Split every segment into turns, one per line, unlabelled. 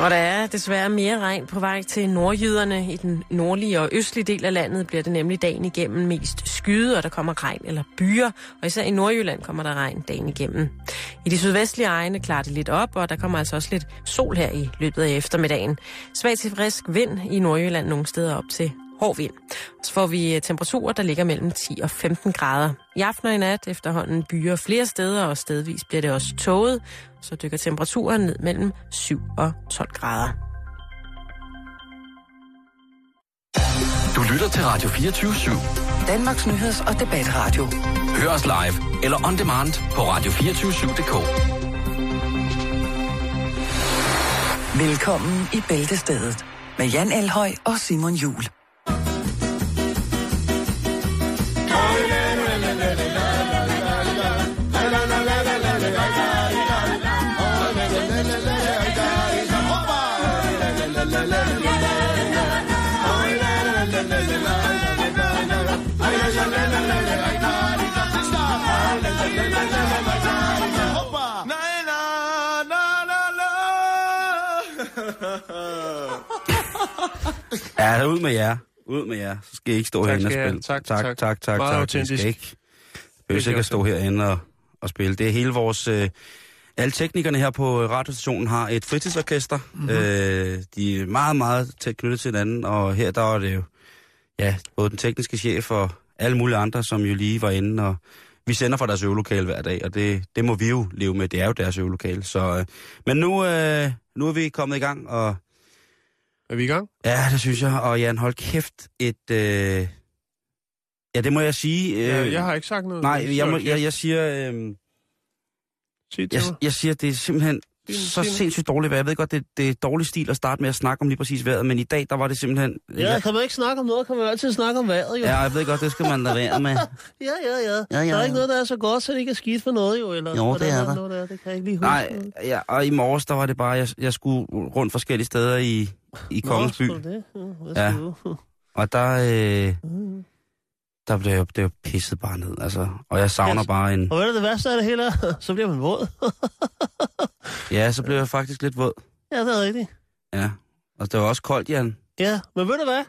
Og der er desværre mere regn på vej til nordjyderne. I den nordlige og østlige del af landet bliver det nemlig dagen igennem mest skyde, og der kommer regn eller byer. Og især i Nordjylland kommer der regn dagen igennem. I de sydvestlige egne klarer det lidt op, og der kommer altså også lidt sol her i løbet af eftermiddagen. Svag til frisk vind i Nordjylland nogle steder op til hård vind. Så får vi øh, temperaturer, der ligger mellem 10 og 15 grader. I aften og i nat efterhånden byer flere steder, og stedvis bliver det også tåget. Så dykker temperaturen ned mellem 7 og 12 grader.
Du lytter til Radio 24 /7.
Danmarks Nyheds- og Debatradio.
Hør os live eller on demand på radio247.dk.
Velkommen i Bæltestedet med Jan Elhøj og Simon Jul.
Ja, ud med jer. Ud med jer. Så skal I ikke stå
Tak
herinde og
I
spille.
Tak,
tak,
tak.
tak, tak.
Meget
tak. I
autentisk.
skal ikke, behøver ikke at stå herinde og, og spille. Det er hele vores... Øh, alle teknikerne her på radiostationen har et fritidsorkester.
Mhm.
Mm-hmm. Øh, de er meget, meget tæt knyttet til hinanden, og her der er det jo ja, både den tekniske chef og alle mulige andre, som jo lige var inde, og vi sender fra deres øvelokale hver dag, og det, det må vi jo leve med. Det er jo deres øvelokale. Så, øh, men nu, øh, nu er vi kommet i gang, og
Er vi i gang?
Ja, det synes jeg. Og Jan, hold kæft et... Øh... Ja, det må jeg sige. Øh...
Ja, jeg har ikke sagt noget.
Nej, jeg, må, jeg, jeg siger... Øh...
Sig det
Jeg, jeg siger, det er simpelthen
Din-
så
din-
sindssygt dårligt vejr. Jeg ved godt, det, det er dårlig stil at starte med at snakke om lige præcis vejret, men i dag, der var det simpelthen...
Ja, kan man ikke snakke om noget, kan man jo altid snakke om vejret, jo.
ja, jeg ved godt, det skal man lade være med.
ja, ja. ja.
Ja, ja,
Der er ikke
ja.
noget, der er så godt, så det ikke er skidt for noget, jo. Eller,
Jo, det er der.
Noget, der. Det kan jeg ikke lige huske.
Nej, ja, og i morges, der var det bare, jeg, jeg skulle rundt forskellige steder i, i
Nå,
Kongens by,
du det? Ja,
Ja. og der, øh, der blev jeg, det var pisset bare ned, altså. Og jeg savner
Yes.
bare en...
Og hvad er det værste af det hele? så bliver man våd.
Ja, så blev jeg faktisk lidt våd.
ja, det er rigtigt.
Ja, og det var også koldt, Jan.
Ja, men ved du hvad?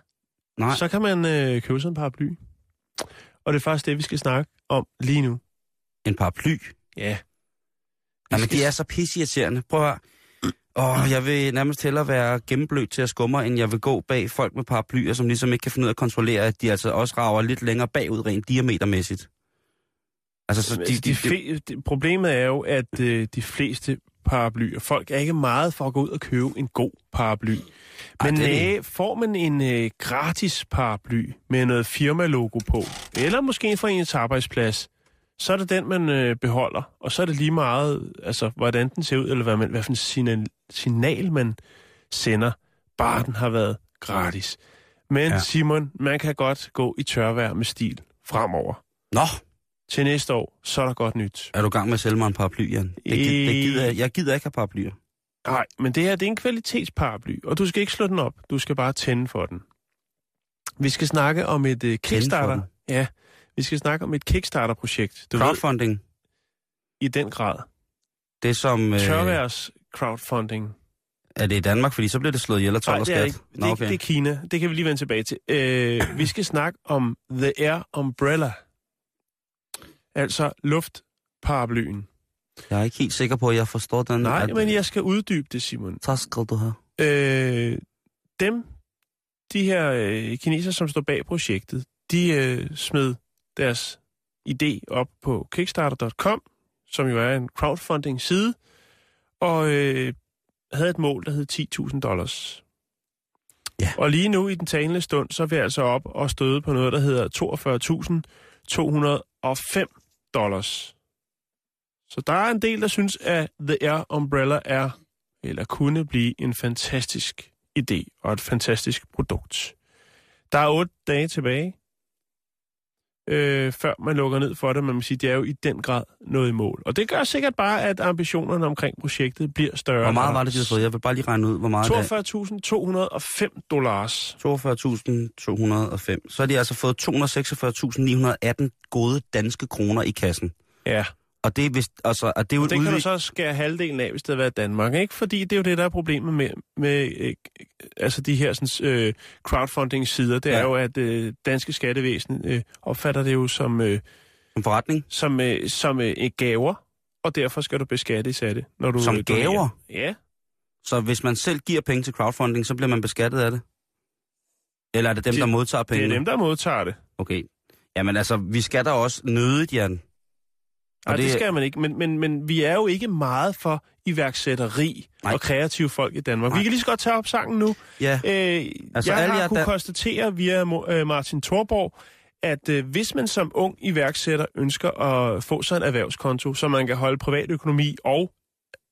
Nej.
Så kan man øh, købe sådan en paraply. Og det er faktisk det, vi skal snakke om lige nu.
En paraply.
Ja.
Jamen, de er så pisseirriterende. Prøv at høre. Åh, jeg vil nærmest hellere være gennemblødt til at skumme, end jeg vil gå bag folk med paraplyer, som ligesom ikke kan finde ud af at kontrollere, at de altså også rager lidt længere bagud rent diametermæssigt. Altså, så de,
de,
de, de,
de, problemet er jo, at øh, de fleste paraplyer, folk er ikke meget for at gå ud og købe en god paraply. Men
det er
næh, får man en øh, gratis paraply med noget firmalogo på, eller måske fra ens arbejdsplads, så er det den, man øh, beholder. Og så er det lige meget, altså, hvordan den ser ud, eller hvad, man, hvad for en signal, signal man sender, bare den har været gratis. Men
Ja.
Simon, man kan godt gå i tørvejr med stil fremover.
Nå,
Til næste år, så er der godt nyt.
er du gang med at sælge mig en paraply, Jan? Det, gi- det gider jeg, jeg gider ikke have paraplyer.
Nej, men det her det er en kvalitetsparaply, og du skal ikke slå den op. Du skal bare tænde for den. Vi skal snakke om et uh, Kickstarter. Ja, vi skal snakke om et Kickstarter-projekt. Du ved,
Crowdfunding,
i den grad.
det som... Øh,
Tørværs crowdfunding.
er det i Danmark, fordi så bliver det slået ihjel af 12
Nej, det er ikke. Det,
Nå, okay.
det er Kina. Det kan vi lige vende tilbage til. Uh, vi skal snakke om The Air Umbrella. Altså luftparaplyen.
Jeg er ikke helt sikker på, at jeg forstår den.
Nej,
at,
men jeg skal uddybe det, Simon.
Så skal du have.
Øh, dem, de her øh, kinesere, som står bag projektet, de øh, smed deres idé op på kickstarter.com, som jo er en crowdfunding-side, og øh, havde et mål, der hed 10.000 dollars.
Ja.
Og lige nu i den talende stund, så er vi altså op og støde på noget, der hedder 42.205 dollars. Så der er en del, der synes, at The Air Umbrella er eller kunne blive en fantastisk idé og et fantastisk produkt. Der er otte dage tilbage, øh, før man lukker ned for det. Man må sige, det er jo i den grad noget i mål. Og det gør sikkert bare, at ambitionerne omkring projektet bliver større.
Hvor meget var det, de havde fået? Jeg vil bare lige regne ud, hvor meget det er.
42.205 dollars.
42.205. Så har de altså fået 246.918 gode danske kroner i kassen.
Ja,
Og det er, vist, altså, og det er jo
Og
et
det kan du
udvik...
så skære halvdelen af, hvis det havde været Danmark, ikke? Fordi det er jo det, der er problemet med, med øh, altså de her sådan, øh, crowdfunding-sider. Det ja. Er jo, at øh, danske skattevæsen øh, opfatter det jo som, øh,
Som forretning.
som, øh, som øh, gaver, og derfor skal du beskattes af det. Når du,
Som
øh, donerer.
gaver?
Ja.
Så hvis man selv giver penge til crowdfunding, så bliver man beskattet af det? Eller er det dem,
Det-
der modtager
Det
pengene?
er dem, der modtager det.
Okay. Jamen altså, vi da også nødigt, Jan.
Nej, det...
det-
skal man ikke. Men, men, men vi er jo ikke meget for iværksætteri
Nej.
og kreative folk i Danmark.
Nej.
Vi kan lige så godt tage op sangen nu.
Ja,
Øh,
Altså,
jeg har kunnet
der-
konstatere via øh, Martin Thorborg, at øh, hvis man som ung iværksætter ønsker at få sig en erhvervskonto, så man kan holde privatøkonomi og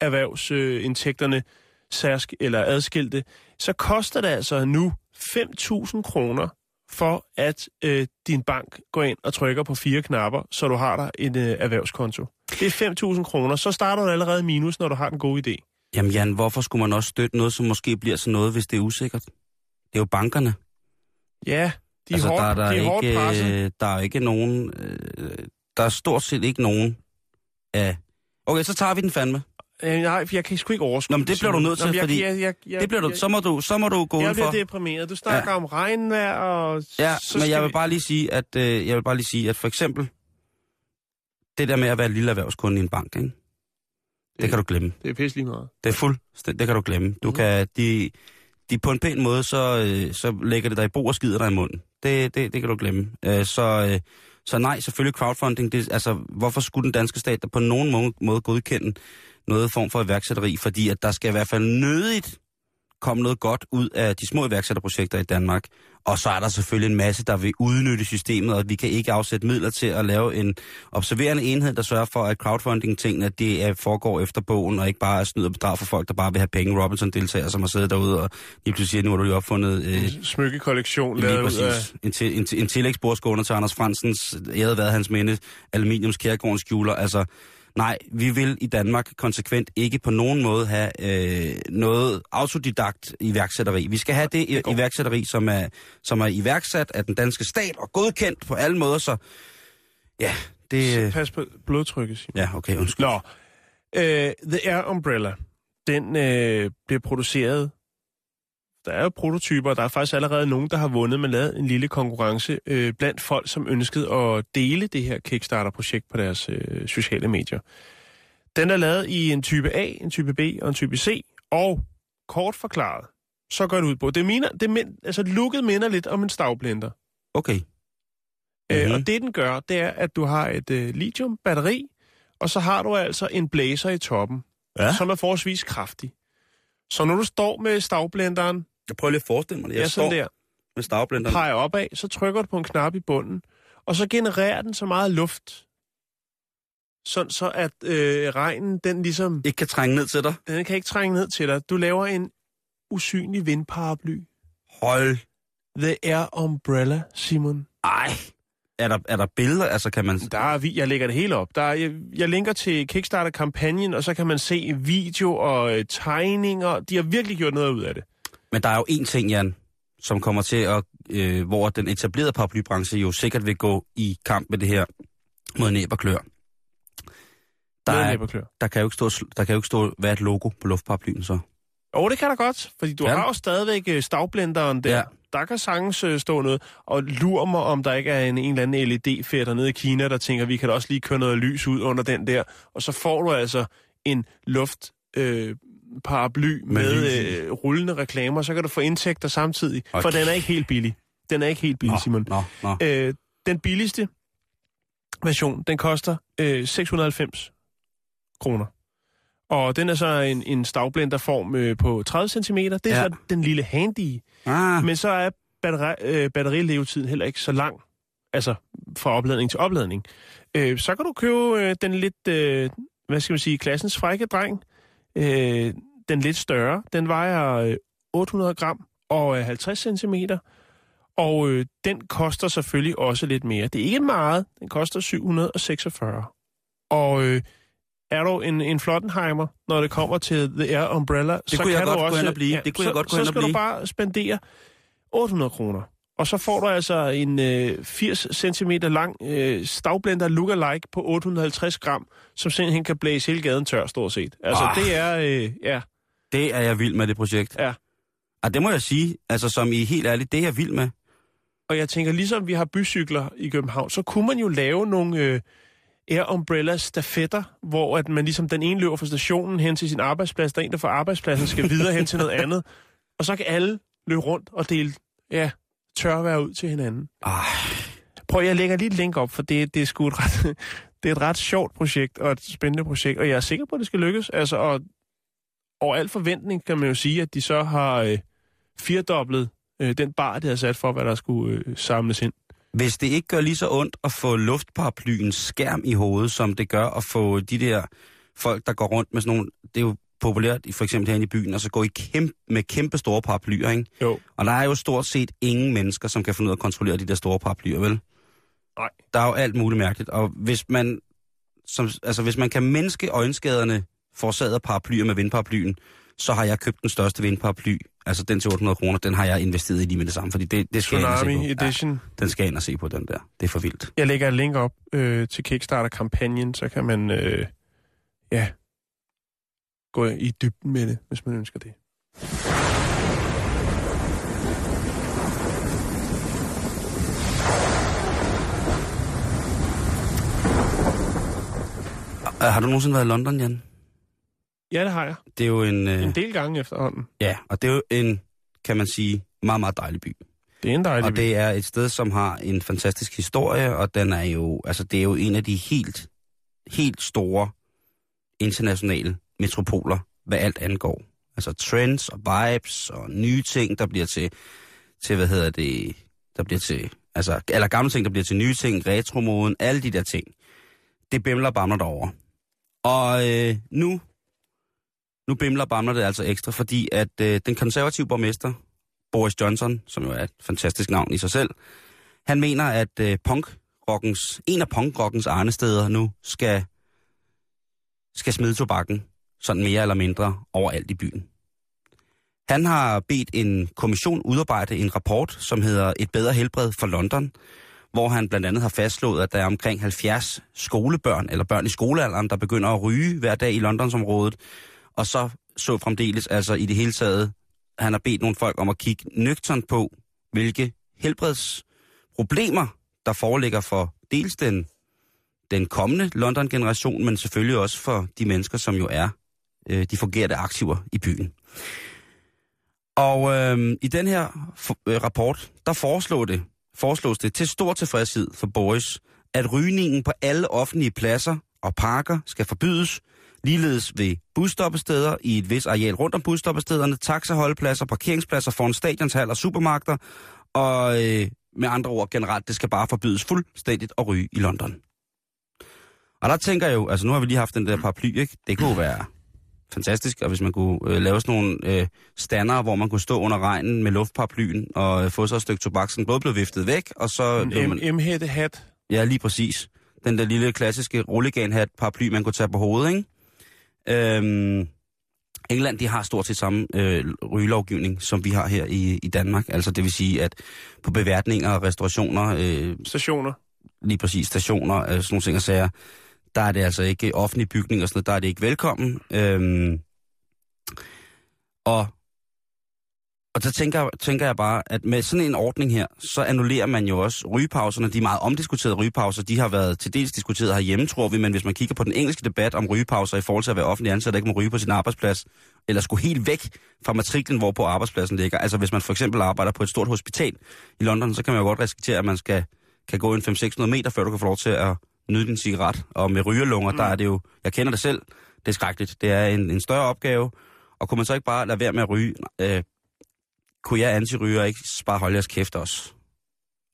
erhvervsindtægterne særsk eller adskilte, så koster det altså nu 5.000 kroner for at øh, din bank går ind og trykker på fire knapper, så du har der en øh, erhvervskonto. Det er 5.000 kroner. Så starter du allerede minus, når du har en god idé.
Jamen Jan, hvorfor skulle man også støtte noget, som måske bliver sådan noget, hvis det er usikkert? Det er jo bankerne.
Ja, de er
altså,
hårdt,
der, er der,
de er hårdt
ikke,
presset.
øh, der er ikke nogen... Øh, der er stort set ikke nogen af... Okay, så tager vi den fandme.
Øh, nej, for jeg kan sgu ikke overskue
Nå, men det bliver du nødt til,
Nå, jeg,
fordi
jeg, jeg, jeg,
Det bliver du,
jeg,
så, må du, så må du gå
jeg
udenfor.
bliver deprimeret. Du snakker ja. om regnvejr, og
Ja,
så
men jeg
vi...
vil bare lige sige, at øh, jeg vil bare lige sige, at for eksempel det der med at være lille erhvervskunde i en bank, ikke? Det,
Det-
kan du glemme.
Det er pisse lige meget.
Det er fuldstændig, det kan du glemme. Du
Mhm.
kan, de, de på en pæn måde, så, øh, så lægger det dig i bord og skider dig i munden. Det, det, det kan du glemme. Øh, så, øh, så nej, selvfølgelig crowdfunding. Det, altså, hvorfor skulle den danske stat der på nogen måde, måde godkende noget form for iværksætteri? Fordi at der skal i hvert fald nødigt komme noget godt ud af de små iværksætterprojekter i Danmark. Og så er der selvfølgelig en masse, der vil udnytte systemet, og vi kan ikke afsætte midler til at lave en observerende enhed, der sørger for, at crowdfunding-tingene det er, foregår efter bogen, og ikke bare er snyd og bedrag for folk, der bare vil have penge. Robinson-deltager, som har siddet derude, og lige pludselig siger, nu har du lige opfundet øh,
Smykkekollektion
Lige
lavet ud af...
præcis. En, til, en, til- en tillægsbordskåner til Anders Fransens, jeg havde været hans minde, aluminiums kærgårdens skjuler. Altså, nej, vi vil i Danmark konsekvent ikke på nogen måde have øh, noget autodidakt iværksætteri. Vi skal have det i- iværksætteri, som er, som er iværksat af den danske stat og godkendt på alle måder, så ja, det... Øh,
Pas på blodtrykket, Simon.
ja, okay, undskyld.
Nå, øh, The Air Umbrella, den øh, bliver produceret. Der er jo prototyper, og der er faktisk allerede nogen, der har vundet. Man lavede en lille konkurrence øh, blandt folk, som ønskede at dele det her Kickstarter-projekt på deres øh, sociale medier. Den er lavet i en type A, en type B og en type C, og kort forklaret, så går det ud på. Det minder, det mind, altså looket minder lidt om en stavblender.
Okay.
Mm-hmm. Øh,
Mhm.
og det, den gør, det er, at du har et øh, lithium-batteri, og så har du altså en blæser i toppen,
Ja.
som er forholdsvis kraftig. Så når du står med stavblenderen,
Jeg prøver lige at forestille mig det.
ja,
Jeg
sådan
står
der,
med stavblenderen.
peger opad, så trykker du på en knap i bunden, og så genererer den så meget luft, sådan så at øh, regnen, den ligesom,
Ikke kan trænge ned til dig.
den kan ikke trænge ned til dig. Du laver en usynlig vindparaply.
Hold.
The Air Umbrella, Simon.
Ej. Er der, er der billeder? Altså, kan man...
Der er, vi- jeg lægger det hele op. Der er, jeg, jeg linker til Kickstarter-kampagnen, og så kan man se video og øh, tegninger. De har virkelig gjort noget ud af det.
Men der er jo en ting, Jan, som kommer til at... Øh, hvor den etablerede paraplybranche jo sikkert vil gå i kamp med det her mod næb og klør. Der, er, der, kan jo ikke stå, der kan jo ikke stå, hvad et logo på luftparaplyen så?
Og det kan der godt, fordi du
Ja.
har jo stadigvæk øh, stavblenderen der.
Ja.
Der kan sagtens øh, stå noget. Og lur mig, om der ikke er en, en eller anden LED-fætter nede i Kina, der tænker, vi kan da også lige køre noget lys ud under den der. Og så får du altså en luft... Øh, paraply
Med
med, øh, rullende reklamer, så kan du få indtægter samtidig.
Okay.
For den er ikke helt billig. Den er ikke helt billig, Simon.
Nå, nå.
Øh, den billigste version, den koster øh, 690 kroner. Og den er så en, en stavblenderform øh, på 30 cm. Det er
ja.
så den lille handy.
Ah,
Men så er batteri, øh, batterilevetiden heller ikke så lang. Altså fra opladning til opladning. Øh, så kan du købe øh, den lidt, øh, hvad skal man sige, klassens frække dreng. Øh, den lidt større. Den vejer øh, 800 gram og er 50 cm. Og øh, den koster selvfølgelig også lidt mere. Det er ikke meget. Den koster 746. Og øh, er du en, en Flottenheimer, når det kommer til The Air Umbrella, så
kunne jeg
kan
godt
du
gå
også,
og blive. Det kunne
så,
jeg godt gå
så skal du bare spendere 800 kroner. Og så får du altså en øh, 80 cm lang øh, stavblender lookalike på 850 gram, som simpelthen kan blæse hele gaden tør, stort set. Altså,
Ah.
det er... Øh, ja,
Det er jeg vild med, det projekt.
Ja.
Og det må jeg sige, altså som I helt ærligt, det er jeg vild med.
og jeg tænker, ligesom vi har bycykler i København, så kunne man jo lave nogle øh, air umbrella stafetter, hvor at man ligesom den ene løber fra stationen hen til sin arbejdsplads, der er en, der fra arbejdspladsen skal videre hen til noget andet, og så kan alle løbe rundt og dele ja, tørvejr ud til hinanden.
Ah,
Prøv, jeg lægger lige et link op, for det, det er sgu et ret, det er et ret sjovt projekt og et spændende projekt, og jeg er sikker på, at det skal lykkes. Altså, og over al forventning kan man jo sige, at de så har øh, firedoblet øh, den bar, de har sat for, hvad der skulle øh, samles ind.
hvis det ikke gør lige så ondt at få luftparaplyens skærm i hovedet, som det gør at få de der folk, der går rundt med sådan nogle... Det er jo populært, i- for eksempel herinde i byen, og så gå i kæmpe, med kæmpe store paraplyer, ikke?
Jo.
Og der er jo stort set ingen mennesker, som kan finde ud af at kontrollere de der store paraplyer, vel?
Nej.
Der er jo alt muligt mærkeligt, og hvis man, som, altså, hvis man kan mindske øjenskaderne forårsaget af paraplyer med vindparaplyen, så har jeg købt den største vindparaply, altså den til 800 kroner, den har jeg investeret i lige med det samme, fordi det, det skal jeg ind og se
Tsunami
på.
Edition.
Ja, den skal jeg ind og se på, den der. Det er for vildt.
Jeg lægger et link op øh, til Kickstarter-kampagnen, så kan man øh, ja, gå i dybden med det, hvis man ønsker det.
Har du nogensinde været i London, Jan?
Ja, det har jeg.
Det er jo en... Uh,
En del gange efterhånden.
ja, og det er jo en, kan man sige, meget, meget dejlig by.
Det er en dejlig
Og det er et sted, som har en fantastisk historie, og den er jo, altså det er jo en af de helt, helt store internationale metropoler, hvad alt angår. Altså trends og vibes og nye ting, der bliver til, til hvad hedder det, der bliver til, altså, eller gamle ting, der bliver til nye ting, retromoden, alle de der ting. Det bimler og bamler derovre. Og øh, nu, nu bimler og bamler det altså ekstra, fordi at øh, den konservative borgmester, Boris Johnson, som jo er et fantastisk navn i sig selv, han mener, at øh, punkrockens, en af punkrockens arnesteder nu skal, skal smide tobakken, sådan mere eller mindre, overalt i byen. Han har bedt en kommission udarbejde en rapport, som hedder Et bedre helbred for London, hvor han blandt andet har fastslået, at der er omkring 70 skolebørn, eller børn i skolealderen, der begynder at ryge hver dag i Londonsområdet, og så så fremdeles altså i det hele taget han har bedt nogle folk om at kigge nøgternt på, hvilke helbredsproblemer, der foreligger for dels den, den kommende London-generation, men selvfølgelig også for de mennesker, som jo er øh, de fungerende aktiver i byen. Og øh, i den her for, øh, rapport, der foreslår det, foreslås det til stor tilfredshed for Boris, at rygningen på alle offentlige pladser og parker skal forbydes, Ligeledes ved busstoppesteder i et vis areal rundt om busstoppestederne, taxaholdpladser, parkeringspladser foran stadionshal og supermarkeder, og øh, med andre ord generelt, det skal bare forbydes fuldstændigt at ryge i London. Og der tænker jeg jo, altså nu har vi lige haft den der paraply, ikke? Det kunne være fantastisk, og hvis man kunne øh, lave sådan nogle øh, stander, hvor man kunne stå under regnen med luftparaplyen og øh, få så et stykke tobak, som både blev viftet væk, og så...
En M-hætte hat.
Ja, lige præcis. Den der lille klassiske rulleganhat paraply, man kunne tage på hovedet, ikke? Øhm, England, de har stort set samme øh, rygelovgivning, som vi har her i, i Danmark. Altså det vil sige, at på beværtninger og restaurationer, øh,
Stationer.
lige præcis stationer, øh, sådan nogle ting og sager, der er det altså ikke offentlige bygninger og sådan noget, der er det ikke velkommen. Øhm, og og så tænker, tænker jeg bare, at med sådan en ordning her, så annullerer man jo også rygepauserne. De meget omdiskuterede rygepauser, de har været til dels diskuteret herhjemme, tror vi, men hvis man kigger på den engelske debat om rygepauser i forhold til at være offentlig ansat, der ikke må ryge på sin arbejdsplads, eller skulle helt væk fra matriklen, hvor på arbejdspladsen ligger. Altså hvis man for eksempel arbejder på et stort hospital i London, så kan man jo godt risikere, at man skal, kan gå en 5-600 meter, før du kan få lov til at nyde din cigaret. Og med rygerlunger, mm. der er det jo, jeg kender det selv, det er skrækkeligt. Det er en, en større opgave, og kunne man så ikke bare lade være med at ryge? Øh, kunne jeg antiryger ikke bare holde jeres kæft også?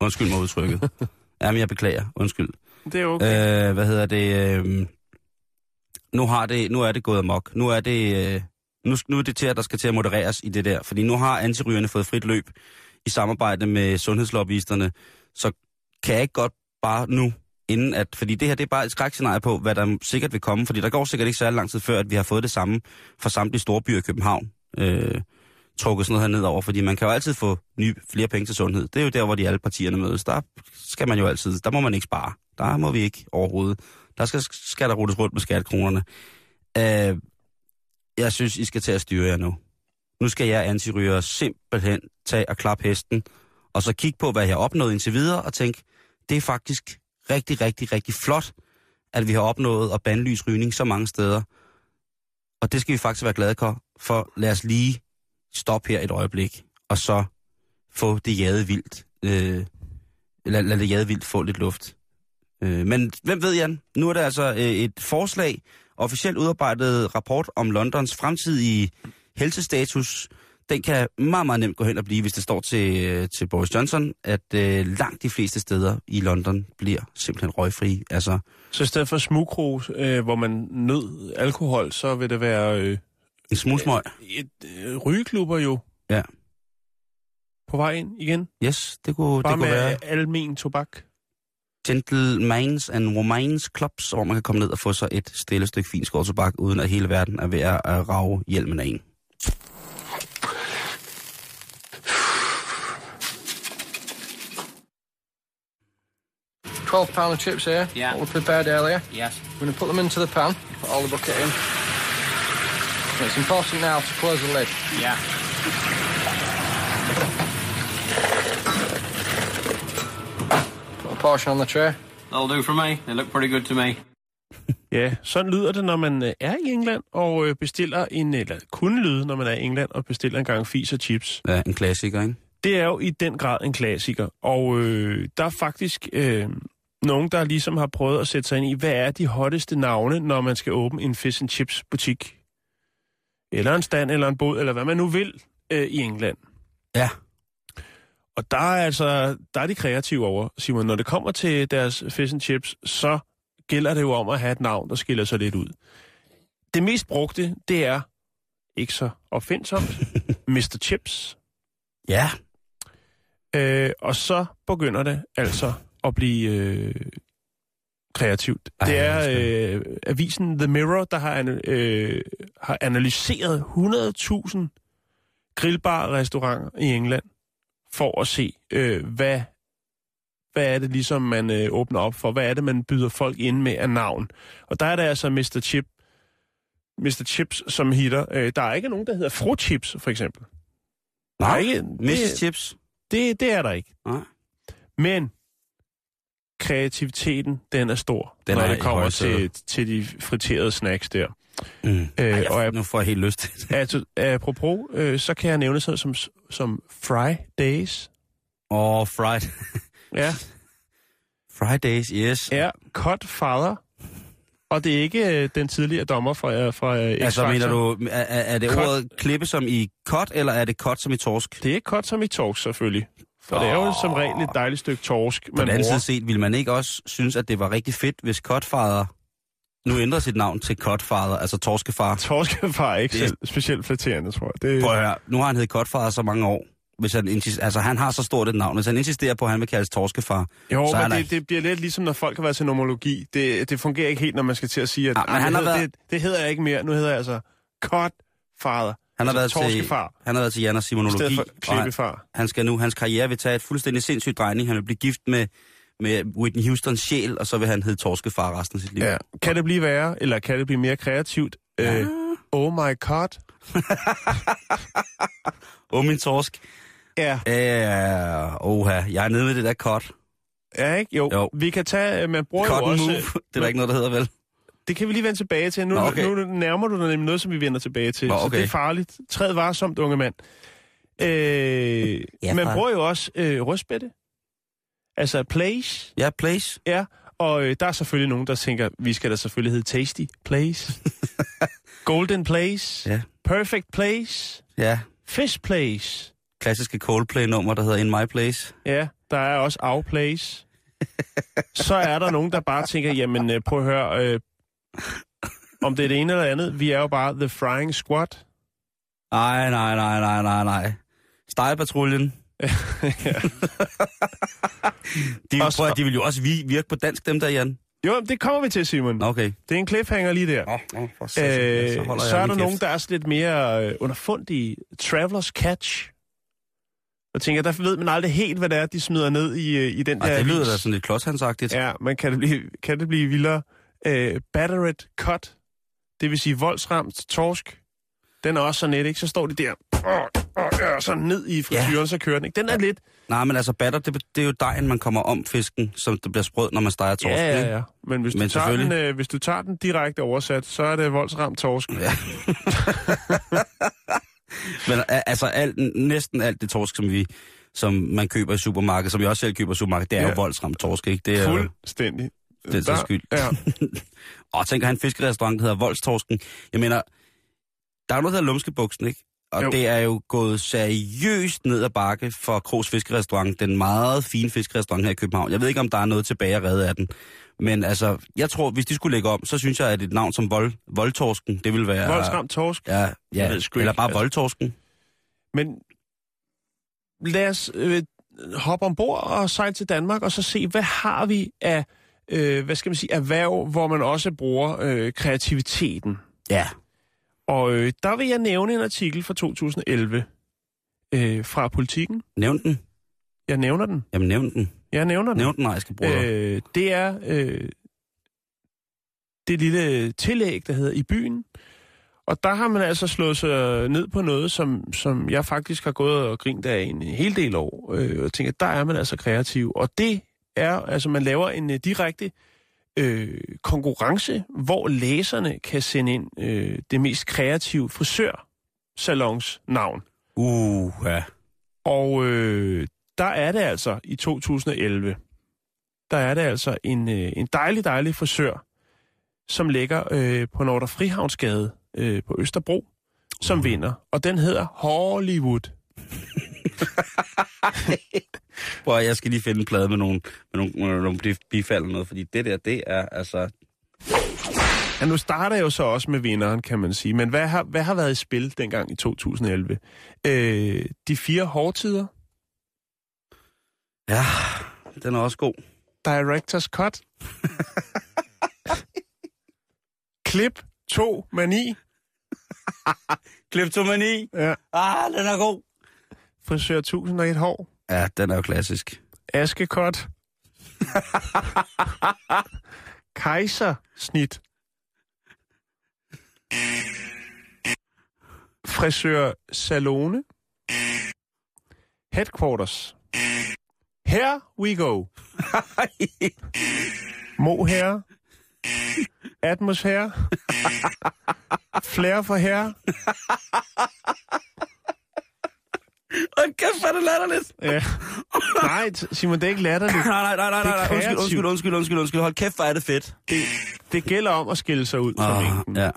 Undskyld mig udtrykket. Jamen, jeg beklager. Undskyld.
Det er okay.
Øh, hvad hedder det? Øh, nu, har det, nu er det gået amok. Nu er det, øh, nu, nu er det til, at der skal til at modereres i det der. Fordi nu har antirygerne fået frit løb i samarbejde med sundhedslobbyisterne. Så kan jeg ikke godt bare nu, inden at... Fordi det her, det er bare et skrækscenarie på, hvad der sikkert vil komme. Fordi der går sikkert ikke særlig lang tid før, at vi har fået det samme for samtlige store byer i København. Øh, trukket sådan noget her nedover, fordi man kan jo altid få nye, flere penge til sundhed. Det er jo der, hvor de alle partierne mødes. Der skal man jo altid, der må man ikke spare. Der må vi ikke overhovedet. Der skal, skal der rutes rundt med skattekronerne. Øh, jeg synes, I skal til at styre jer nu. Nu skal jeg antiryger simpelthen tage og klappe hesten, og så kigge på, hvad jeg har opnået indtil videre, og tænke, det er faktisk rigtig, rigtig, rigtig flot, at vi har opnået at bandlyse rygning så mange steder. Og det skal vi faktisk være glade for, for lad os lige stoppe her et øjeblik, og så få det jade vildt. Øh, lad, lad det jade vildt få lidt luft. Øh, men hvem ved, Jan? Nu er der altså øh, et forslag, officielt udarbejdet rapport om Londons fremtidige helsestatus. Den kan meget, meget nemt gå hen og blive, hvis det står til, øh, til Boris Johnson, at øh, langt de fleste steder i London bliver simpelthen røgfri. Altså,
Så i stedet for smugkrus, øh, hvor man nød alkohol, så vil det være øh,
en smulsmøg.
et, øh, rygeklubber jo.
Ja.
På vej ind igen.
Yes, det kunne,
Bare
det kunne
med
være
almen tobak.
gentlemen's and romance clubs, hvor man kan komme ned og få sig et stille stykke fin skovtobak, uden at hele verden er ved at rage hjelmen af en.
Twelve pound of chips here.
Yeah.
What we prepared earlier.
Yes.
I'm going to put them into the pan. Put all the bucket in. And it's important now to close the lid.
Yeah.
Put a portion on the tray.
That'll do for me. They look pretty good to me.
Ja, sådan lyder det, når man øh, er i England og øh, bestiller en, eller kunne lyde, når man er i England og bestiller en gang fis og chips.
Ja, en klassiker, ikke?
Det er jo i den grad en klassiker, og øh, der er faktisk øh, nogen, der ligesom har prøvet at sætte sig ind i, hvad er de hotteste navne, når man skal åbne en fish and chips butik? Eller en stand, eller en båd, eller hvad man nu vil øh, i England.
Ja.
Og der er altså, der er de kreative over, Simon. Når det kommer til deres fish and chips, så gælder det jo om at have et navn, der skiller sig lidt ud. Det mest brugte, det er, ikke så opfindsomt, Mr. Chips.
Ja,
Øh, og så begynder det altså at blive øh, kreativt.
Ej,
det er øh, avisen The Mirror, der har, ana- øh, har analyseret 100.000 grillbar-restauranter i England for at se, øh, hvad, hvad er det ligesom, man øh, åbner op for? Hvad er det, man byder folk ind med af navn? Og der er det altså Mr. Chip, Mr. Chips, som hitter. Øh, der er ikke nogen, der hedder Fru Chips, for eksempel. Der
Nej,
ikke, det,
Chips.
det, det er der ikke.
Nej.
Men kreativiteten, den er stor,
Den
når
er
det kommer til, til de friterede snacks der.
Mm.
Øh,
Ej,
og
jeg, nu får jeg helt lyst til det.
altså, apropos, øh, så kan jeg nævne sådan som, som Fridays.
Åh, oh, fried.
Ja,
Fridays, yes.
er cut father. Og det er ikke øh, den tidligere dommer fra, fra øh,
Altså, mener du, er, er er det
Cut.
ordet klippe som i cut, eller er det cut som i torsk?
Det er cut som i torsk, selvfølgelig. For det er jo som regel et dejligt stykke torsk,
På
man
den anden side set, ville man ikke også synes, at det var rigtig fedt, hvis Cutfather nu ændrer sit navn til Cutfather, altså torskefar.
Torskefar er ikke
Det
selv specielt flatterende, tror jeg. Det,
Prøv at høre, nu har han heddet Cutfather så mange år. Hvis han, insist, altså, han har så stort et navn. Hvis han insisterer på, at han vil kaldes torskefar,
Jo,
så
men
der-
det, det bliver lidt ligesom, når folk har været til nomologi. Det, det fungerer ikke helt, når man skal til at sige, at
Ja, men
"Ej,
han
det,
har
hedder,
været-
det, det hedder jeg ikke mere. Nu hedder jeg altså Godfather.
Han har, været
altså,
til,
torskefar,
han har været til Jan og Simonologi.
for
og han, han skal nu, hans karriere vil tage et fuldstændig sindssygt drejning. Han vil blive gift med, med Whitney Houstons sjæl, og så vil han hedde torskefar resten af sit liv.
Ja. Kan det blive værre, eller kan det blive mere kreativt? Ja. Øh, oh my god.
Oh, min torsk.
Ja.
Ja, oha, jeg er nede med det der cut.
Ja, ikke? Jo.
Jo.
Vi kan tage, man bruger
Cut
jo også...
move. Det er der ikke noget, der hedder, vel?
Det kan vi lige vende tilbage til. Nu,
Nå,
okay. nu nærmer du dig nemlig noget, som vi vender tilbage til.
Nå,
Så
okay.
det er farligt. Træd varsomt, unge mand. Øh,
Ja,
man bruger jo også øh, røstbætte. Altså place.
Ja, place.
Ja, og øh, der er selvfølgelig nogen, der tænker, vi skal da selvfølgelig hedde Tasty Place. Golden Place.
Ja.
Perfect Place.
Ja,
Fish Place.
klassiske Coldplay-nummer, der hedder In My Place.
Ja, der er også Our Place. Så er der nogen, der bare tænker, jamen øh, prøv at høre, øh, om det er det ene eller andet. Vi er jo bare The Frying Squad.
Nej, nej, nej, nej, nej, nej. Stejlpatruljen. de,
så-
prøv, de vil jo også vi- virke på dansk, dem der, Jan.
Jo, det kommer vi til, Simon.
Okay.
Det er en cliffhanger lige der.
Nå, nå, for.
Øh,
holder
så
jeg
er der nogen, der er lidt mere øh, underfundige. Travelers Catch. Jeg tænker, der ved man aldrig helt, hvad det er, de smider ned i, øh, i den
Ej,
der
det lyder da sådan lidt klodshandsagtigt.
Ja, men kan det blive, kan det blive vildere? Øh, battered cut, det vil sige voldsramt torsk. Den er også så net, ikke? Så står de der, åh, åh, ja, så ned i frityren, ja. så kører den, ikke? Den er lidt...
Nej, men altså batter, det, det er jo dejen, man kommer om fisken, som det bliver sprød, når man steger torsk.
ja, ja, ja. Men hvis,
Men
du tager den, øh, hvis du tager den direkte oversat, så er det voldsramt torsk.
Ja. Men altså alt, næsten alt det torsk, som vi som man køber i supermarkedet, som jeg også selv køber i supermarkedet, det er ja.
Ja.
jo voldsramt torsk, ikke? Det er
Fuldstændig.
Det er så skyld.
Ja.
Og tænk at have en fiskerestaurant, der hedder Voldstorsken. Jeg mener, der er noget, der hedder Lumskebuksen, ikke? Og jo. Det er jo gået seriøst ned ad bakke for Krogs Fiskerestaurant, den meget fine fiskerestaurant her i København. Jeg ved ikke, om der er noget tilbage at redde af den. Men altså, jeg tror, hvis de skulle lægge om, så synes jeg, at et navn som Vold, Voldtorsken, det vil være...
Voldsramt torsk.
Ja, ja. eller
ikke,
bare
altså.
Voldtorsken.
Men lad os øh, hoppe ombord og sejle til Danmark, og så se, hvad har vi af, øh, hvad skal man sige, erhverv, hvor man også bruger øh, kreativiteten.
Ja.
Og øh, der vil jeg nævne en artikel fra 2011 øh, fra Politiken.
Nævn den.
Jeg nævner den.
Jamen, nævn den.
Jeg nævner den.
Nævn den, nej, jeg skal bruge det.
Øh, det er øh, det lille tillæg, der hedder I byen. Og der har man altså slået sig ned på noget, som, som jeg faktisk har gået og grint af en hel del år. Øh, og tænker, der er man altså kreativ. Og det er, altså man laver en uh, direkte øh, konkurrence, hvor læserne kan sende ind øh, det mest kreative frisørsalons navn.
Uh, ja.
Og øh, der er det altså i 2011, der er det altså en, øh, en dejlig, dejlig frisør, som ligger øh, på Nordre Frihavnsgade øh, på Østerbro, som vinder. Og den hedder Hollywood.
Prøv, jeg skal lige finde en plade med nogle, med nogle, med nogle bif- bifald noget, fordi det der, det er altså...
Ja, nu starter jeg jo så også med vinderen, kan man sige. Men hvad har, hvad har været i spil dengang i 2011? Øh, de fire hårdtider,
Ja, den er også god.
Directors Cut, Klip 2 Mani,
Kleptomani.
ja.
Ah, den er god.
Frisør 1001 hår,
Ja, den er jo klassisk.
Askekot. Kejsersnit. Frisør Salone. Headquarters. Here we go. Mohair. Atmosfære. Flair for herre.
Og kæft, hvor er det latterligt.
Ja. Nej, Simon, det er ikke latterligt.
Nej, nej, nej, nej, nej, undskyld, undskyld, undskyld, undskyld, undskyld. Hold kæft, hvor er det fedt.
Det, det gælder om at skille sig ud fra
Ah,
mængden.
ja.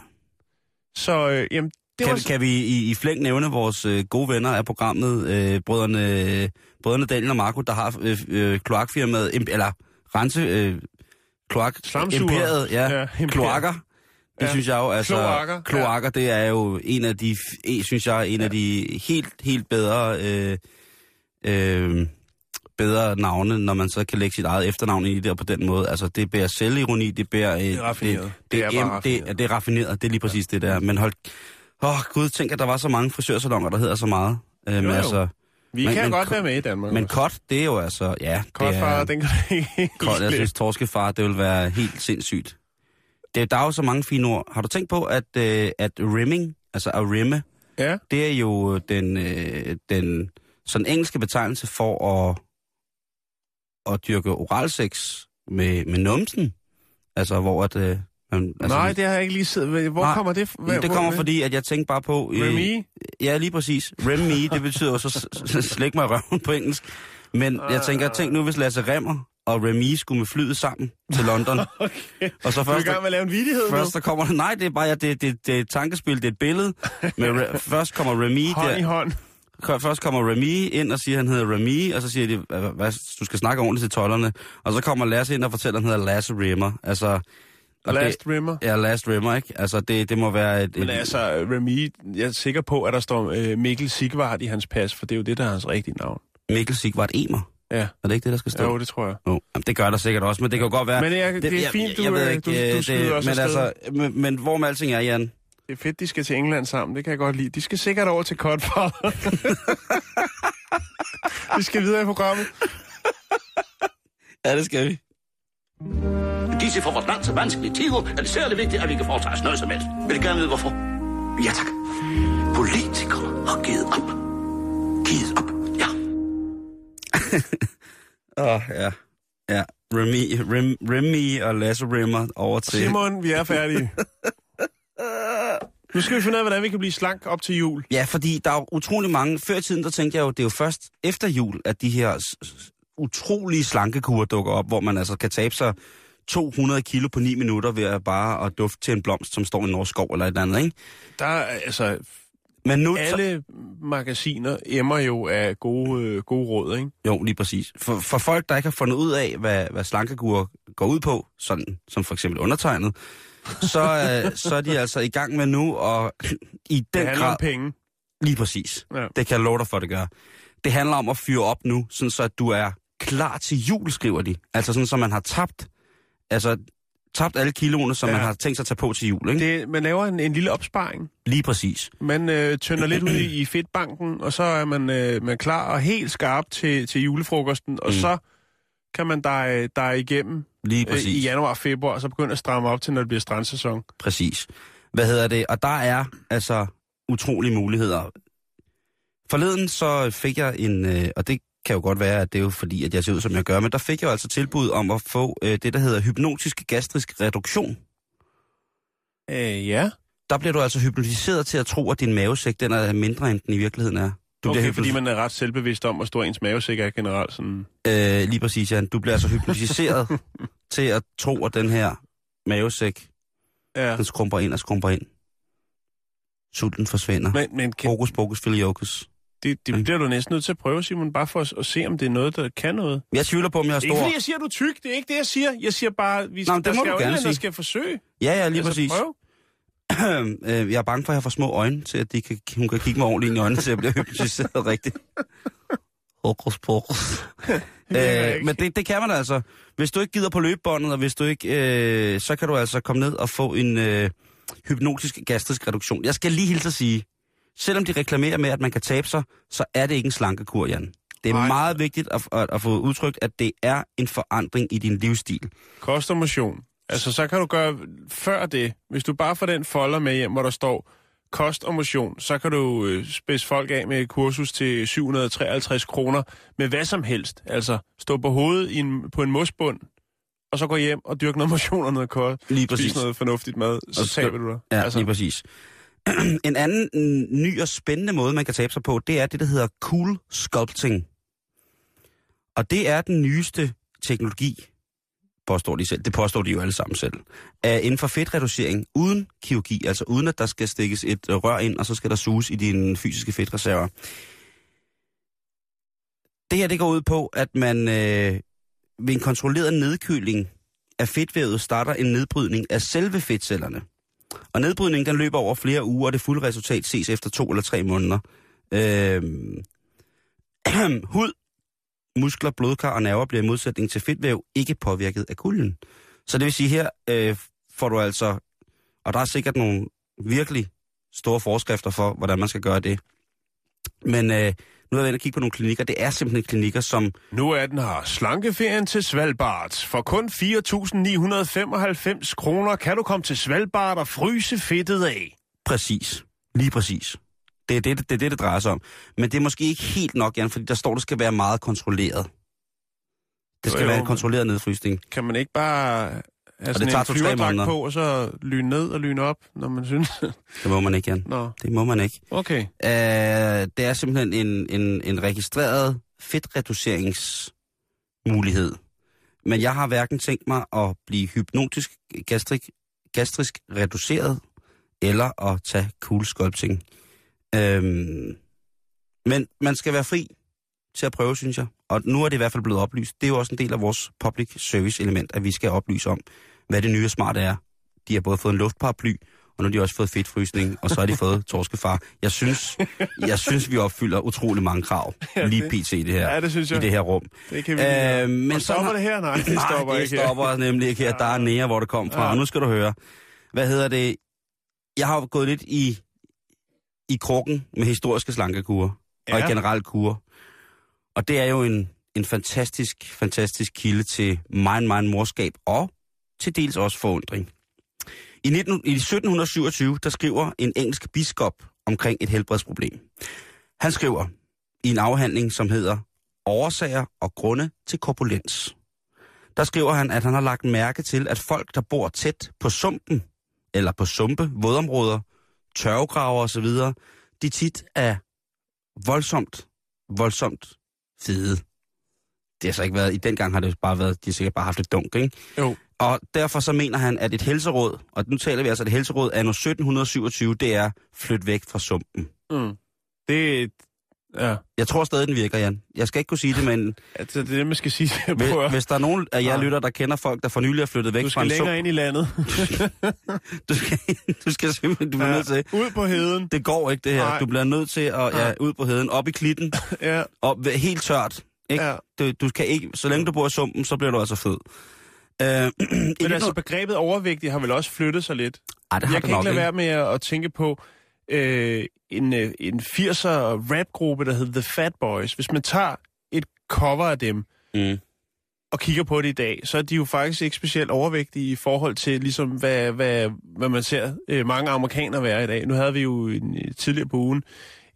Så øh, jamen, det
Kan,
var...
kan vi i, i flæng nævne vores øh, gode venner af programmet, øh, brødrene, øh, brødrene Daniel og Marco, der har øh, øh, kloakfirmaet, eller rense, øh, kloak,
Slamsuger.
imperiet, ja,
Ja,
ja
imperiet.
kloakker. Det
Ja.
ja. synes jeg jo, altså...
Kloakker,
Kloakker, det er jo en af de, synes jeg, en af de helt, helt bedre, øh, øh, bedre navne, når man så kan lægge sit eget efternavn i det, og på den måde. Altså, det bærer selvironi, det bærer... Øh,
Det er raffineret.
Det,
Det
det, er, det,
raffineret.
det er raffineret, det er lige præcis det der. Men hold... Åh, oh, gud, tænk, at der var så mange frisørsalonger, der hedder så meget. Øhm,
jo.
altså,
Vi
Men-
kan
men
godt være med i Danmark.
men
også.
kot, det er jo altså... Ja,
Godt,
det er...
den kan ikke
Kot, jeg synes, torskefar, det vil være helt sindssygt. Det, der er jo så mange fine ord. Har du tænkt på, at, øh, at rimming, altså at rimme,
Ja,
det er jo den, øh, den sådan engelske betegnelse for at, at dyrke oralsex med, med numsen. Altså, hvor at... Øh, man, altså,
nej, det har jeg ikke lige siddet... Hvor
Nej,
kommer det fra?
det kommer fordi, at jeg tænkte bare på... øh,
Remy?
Ja, lige præcis. Rem me, det betyder så slæk mig røven på engelsk. Men jeg tænker, tænk nu, hvis Lasse Remmer og Remy skulle med flyet sammen til London.
okay.
Og så
Du er
først,
i gang med at lave en vidighed
først der kommer... Nej, det er bare ja, det, det, det er et tankespil, det er et billede. Men re, først kommer Remy...
Hånd i
Der,
hånd.
først kommer Remy ind og siger, at han hedder Remy, og så siger de, hvad, du skal snakke ordentligt til tollerne. Og så kommer Lasse ind og fortæller, at han hedder Lasse Rimmer. Altså, og
Last Rimmer.
Ja, Last Rimmer, ikke? Altså, det, det må være et...
Men
et
altså, Remy, jeg er sikker på, at der står øh, Mikkel Sigvart i hans pas, for det er jo det, der er hans rigtige navn.
Mikkel Sigvart Emer.
Ja.
Er det ikke det, der skal stå?
Jo, det tror jeg.
Jo, jamen, det gør der sikkert også, men det kan jo godt være...
Men jeg, det, er fint, du,
jeg, jeg ved
øh,
ikke,
du, du skyder
det,
også
men, altså, men, men hvor med alting er, Jan?
Det er fedt, de skal til England sammen. Det kan jeg godt lide. De skal sikkert over til Cutfather. vi skal videre i programmet.
Ja, det skal vi.
Disse for vores land så vanskelige tider er det særlig vigtigt, at vi kan foretage os noget som helst. Vil I gerne vide, hvorfor? Ja, tak. Politikerne har givet op. Givet op.
Åh, oh, ja. Ja, Remy, Rem, Remy og Lasse Rimmer over til...
Simon, vi er færdige. Nu skal vi finde ud af, hvordan vi kan blive slank op til jul.
Ja, fordi der er jo utrolig mange... Før i tiden, der tænkte jeg jo, det er jo først efter jul, at de her utrolige slankekurer dukker op, hvor man altså kan tabe sig 200 kilo på 9 minutter ved at bare at dufte til en blomst, som står i en norsk skov eller et eller andet, ikke?
Der er altså...
Men nu...
Alle magasiner emmer jo af gode, øh, gode råd, ikke?
Jo, lige præcis. For, for folk, der ikke har fundet ud af, hvad, hvad slankekur går ud på, sådan som for eksempel undertegnet, så, øh, så er de altså i gang med nu, og i
Det
den
handler
grad...
om penge.
Lige præcis.
Ja.
Det kan jeg love dig for, det gør. Det handler om at fyre op nu, sådan så at du er klar til jul, skriver de. Altså sådan, så man har tabt, altså, tabt alle kiloene, som
Ja.
man har tænkt sig at tage på til jul. Ikke? Det...
Man laver en, en lille opsparing.
Lige præcis.
Man øh, tønder lidt ud i, i fedtbanken, og så er man, øh, man klar og helt skarp til, til julefrokosten, og
Mm.
så kan man der, der igennem
Lige
øh,
præcis.
i januar og februar, og så begynde at stramme op til, når det bliver strandsæson.
Præcis. Hvad hedder det? Og der er altså utrolige muligheder. Forleden så fik jeg en, øh, og det kan jo godt være, at det er jo fordi, at jeg ser ud, som jeg gør, men der fik jeg jo altså tilbud om at få øh, det, der hedder hypnotisk gastrisk reduktion.
Øh, ja.
Der bliver du altså hypnotiseret til at tro, at din mavesæk den er mindre, end den i virkeligheden er. Du
okay, fordi man er ret selvbevidst om, hvor stor ens mavesæk er generelt. Sådan.
Øh, lige præcis, Jan. Du bliver altså hypnotiseret til at tro, at den her mavesæk,
Ja.
den skrumper ind og skrumper ind. Sulten forsvinder. Men,
Men, kan,
Fokus, fokus, filiokus.
Det, det bliver du næsten nødt til at prøve, Simon, bare for at, at se, om det er noget, der kan noget.
Jeg tvivler på, om jeg har
er ikke
stor...
fordi, jeg siger, du er tyk. Det er ikke det, jeg siger. Jeg siger bare, vi,
Nå,
der skal jo
gerne
en der skal forsøge.
Ja, ja, lige
altså,
præcis.
Prøv.
Øh, jeg er bange for, at jeg får små øjne, til at de kan, hun kan kigge mig ordentligt ind i øjnene, at jeg bliver hypnotiseret rigtigt. Hokus pokus. øh,
ikke.
men det, det kan man altså. Hvis du ikke gider på løbebåndet, og hvis du ikke, øh, så kan du altså komme ned og få en øh, hypnotisk gastrisk reduktion. Jeg skal lige hilse at sige, selvom de reklamerer med, at man kan tabe sig, så er det ikke en slankekur, Jan. Det er
Nej.
meget vigtigt at, at, at få udtrykt, at det er en forandring i din livsstil.
Kost og motion. Altså, så kan du gøre før det. Hvis du bare får den folder med hjem, hvor der står kost og motion, så kan du øh, spidse folk af med et kursus til 753 kroner med hvad som helst. Altså, stå på hovedet i en, på en mosbund, og så gå hjem og dyrke noget motion og noget kost.
Lige præcis.
Spise noget fornuftigt mad, så
så-
taber du dig.
Ja, altså. lige præcis. en anden ny og spændende måde, man kan tabe sig på, det er det, der hedder cool sculpting. Og det er den nyeste teknologi, påstår de selv, det påstår de jo alle sammen selv, er inden for fedtreducering uden kirurgi, altså uden at der skal stikkes et rør ind, og så skal der suges i dine fysiske fedtreserver. Det her, det går ud på, at man øh, ved en kontrolleret nedkøling af fedtvævet starter en nedbrydning af selve fedtcellerne. Og nedbrydningen den løber over flere uger, og det fulde resultat ses efter to eller tre måneder. Øh, hud, muskler, blodkar og nerver bliver i modsætning til fedtvæv ikke påvirket af kulden. Så det vil sige, her øh, får du altså, og der er sikkert nogle virkelig store forskrifter for, hvordan man skal gøre det. Men øh, nu er jeg ved at kigge på nogle klinikker. Det er simpelthen klinikker, som
Nu er den her. Slankeferien til Svalbard. For kun 4.995 kroner kan du komme til Svalbard og fryse fedtet af.
Præcis. Lige præcis. Det er det, det, er det, det drejer sig om. Men det er måske ikke helt nok, Jan, fordi der står, det skal være meget kontrolleret. Det skal
Jo, jo,
være en kontrolleret nedfrysning.
Kan man ikke bare have sådan
tager to-tre måneder.
på, og så lyne ned og lyne op, når man synes?
Det må man ikke, Jan.
Nå,
Det må man ikke.
okay.
Uh, det er simpelthen en, en, en registreret fedtreduceringsmulighed. Men jeg har hverken tænkt mig at blive hypnotisk gastrik, gastrisk reduceret, eller at tage cool sculpting. Øhm, men man skal være fri til at prøve, synes jeg. Og nu er det i hvert fald blevet oplyst. Det er jo også en del af vores public service element, at vi skal oplyse om, hvad det nye og smarte er. De har både fået en luftparaply, og nu har de også fået fedtfrysning, og så har de fået torskefar. Jeg synes, jeg synes vi opfylder utrolig mange krav, lige pt. det her,
Ja, det synes jeg.
i det her rum.
Det kan vi
Øh, men
Og stopper det her? Nej, det
Nej,
stopper
det
ikke
stopper nemlig ikke her. Der er nære, hvor det kom fra.
Ja.
Og nu skal du høre. Hvad hedder det? Jeg har gået lidt i, i krukken med historiske slankekurer. Ja. Og i generelt kurer. Og det er jo en, en fantastisk, fantastisk kilde til meget, meget morskab og til dels også forundring. I, 19, I 1727, der skriver en engelsk biskop omkring et helbredsproblem. Han skriver i en afhandling, som hedder Årsager og grunde til korpulens. Der skriver han, at han har lagt mærke til, at folk, der bor tæt på sumpen, eller på sumpe, vådområder, tørvegraver osv., de tit er voldsomt, voldsomt fede. Det har så ikke været, i den gang har det bare været, de har sikkert bare haft et dunk, ikke?
Jo.
Og derfor så mener han, at et helseråd, og nu taler vi altså et helseråd af 1727, det er flyt væk fra sumpen.
Mm. Det, ja.
Jeg tror stadig, den virker, Jan. Jeg skal ikke kunne sige det, men
Altså, det er det, man skal sige.
hvis, hvis der er nogen af jer
Ja.
lytter, der kender folk, der for nylig er flyttet væk
du
fra
skal
en
længere
sump,
ind i landet.
du skal, du skal simpelthen, du bliver nødt til,
Ud på heden.
det går ikke det her.
Nej.
Du bliver nødt til at, ja, ud på heden, op i klitten,
Ja,
op, helt tørt. Ikke?
ja.
Du, du kan ikke, så længe du bor i sumpen, så bliver du altså fed. Øh,
Men altså, begrebet overvægtig har vel også flyttet sig lidt.
ej, det har
Jeg kan
nok,
ikke lade være med at tænke på øh, en, øh, en 80'er rapgruppe, der hedder The Fat Boys. Hvis man tager et cover af dem
Mm.
og kigger på det i dag, så er de jo faktisk ikke specielt overvægtige i forhold til, ligesom, hvad, hvad, hvad man ser øh, mange amerikanere være i dag. Nu havde vi jo en, øh, tidligere på ugen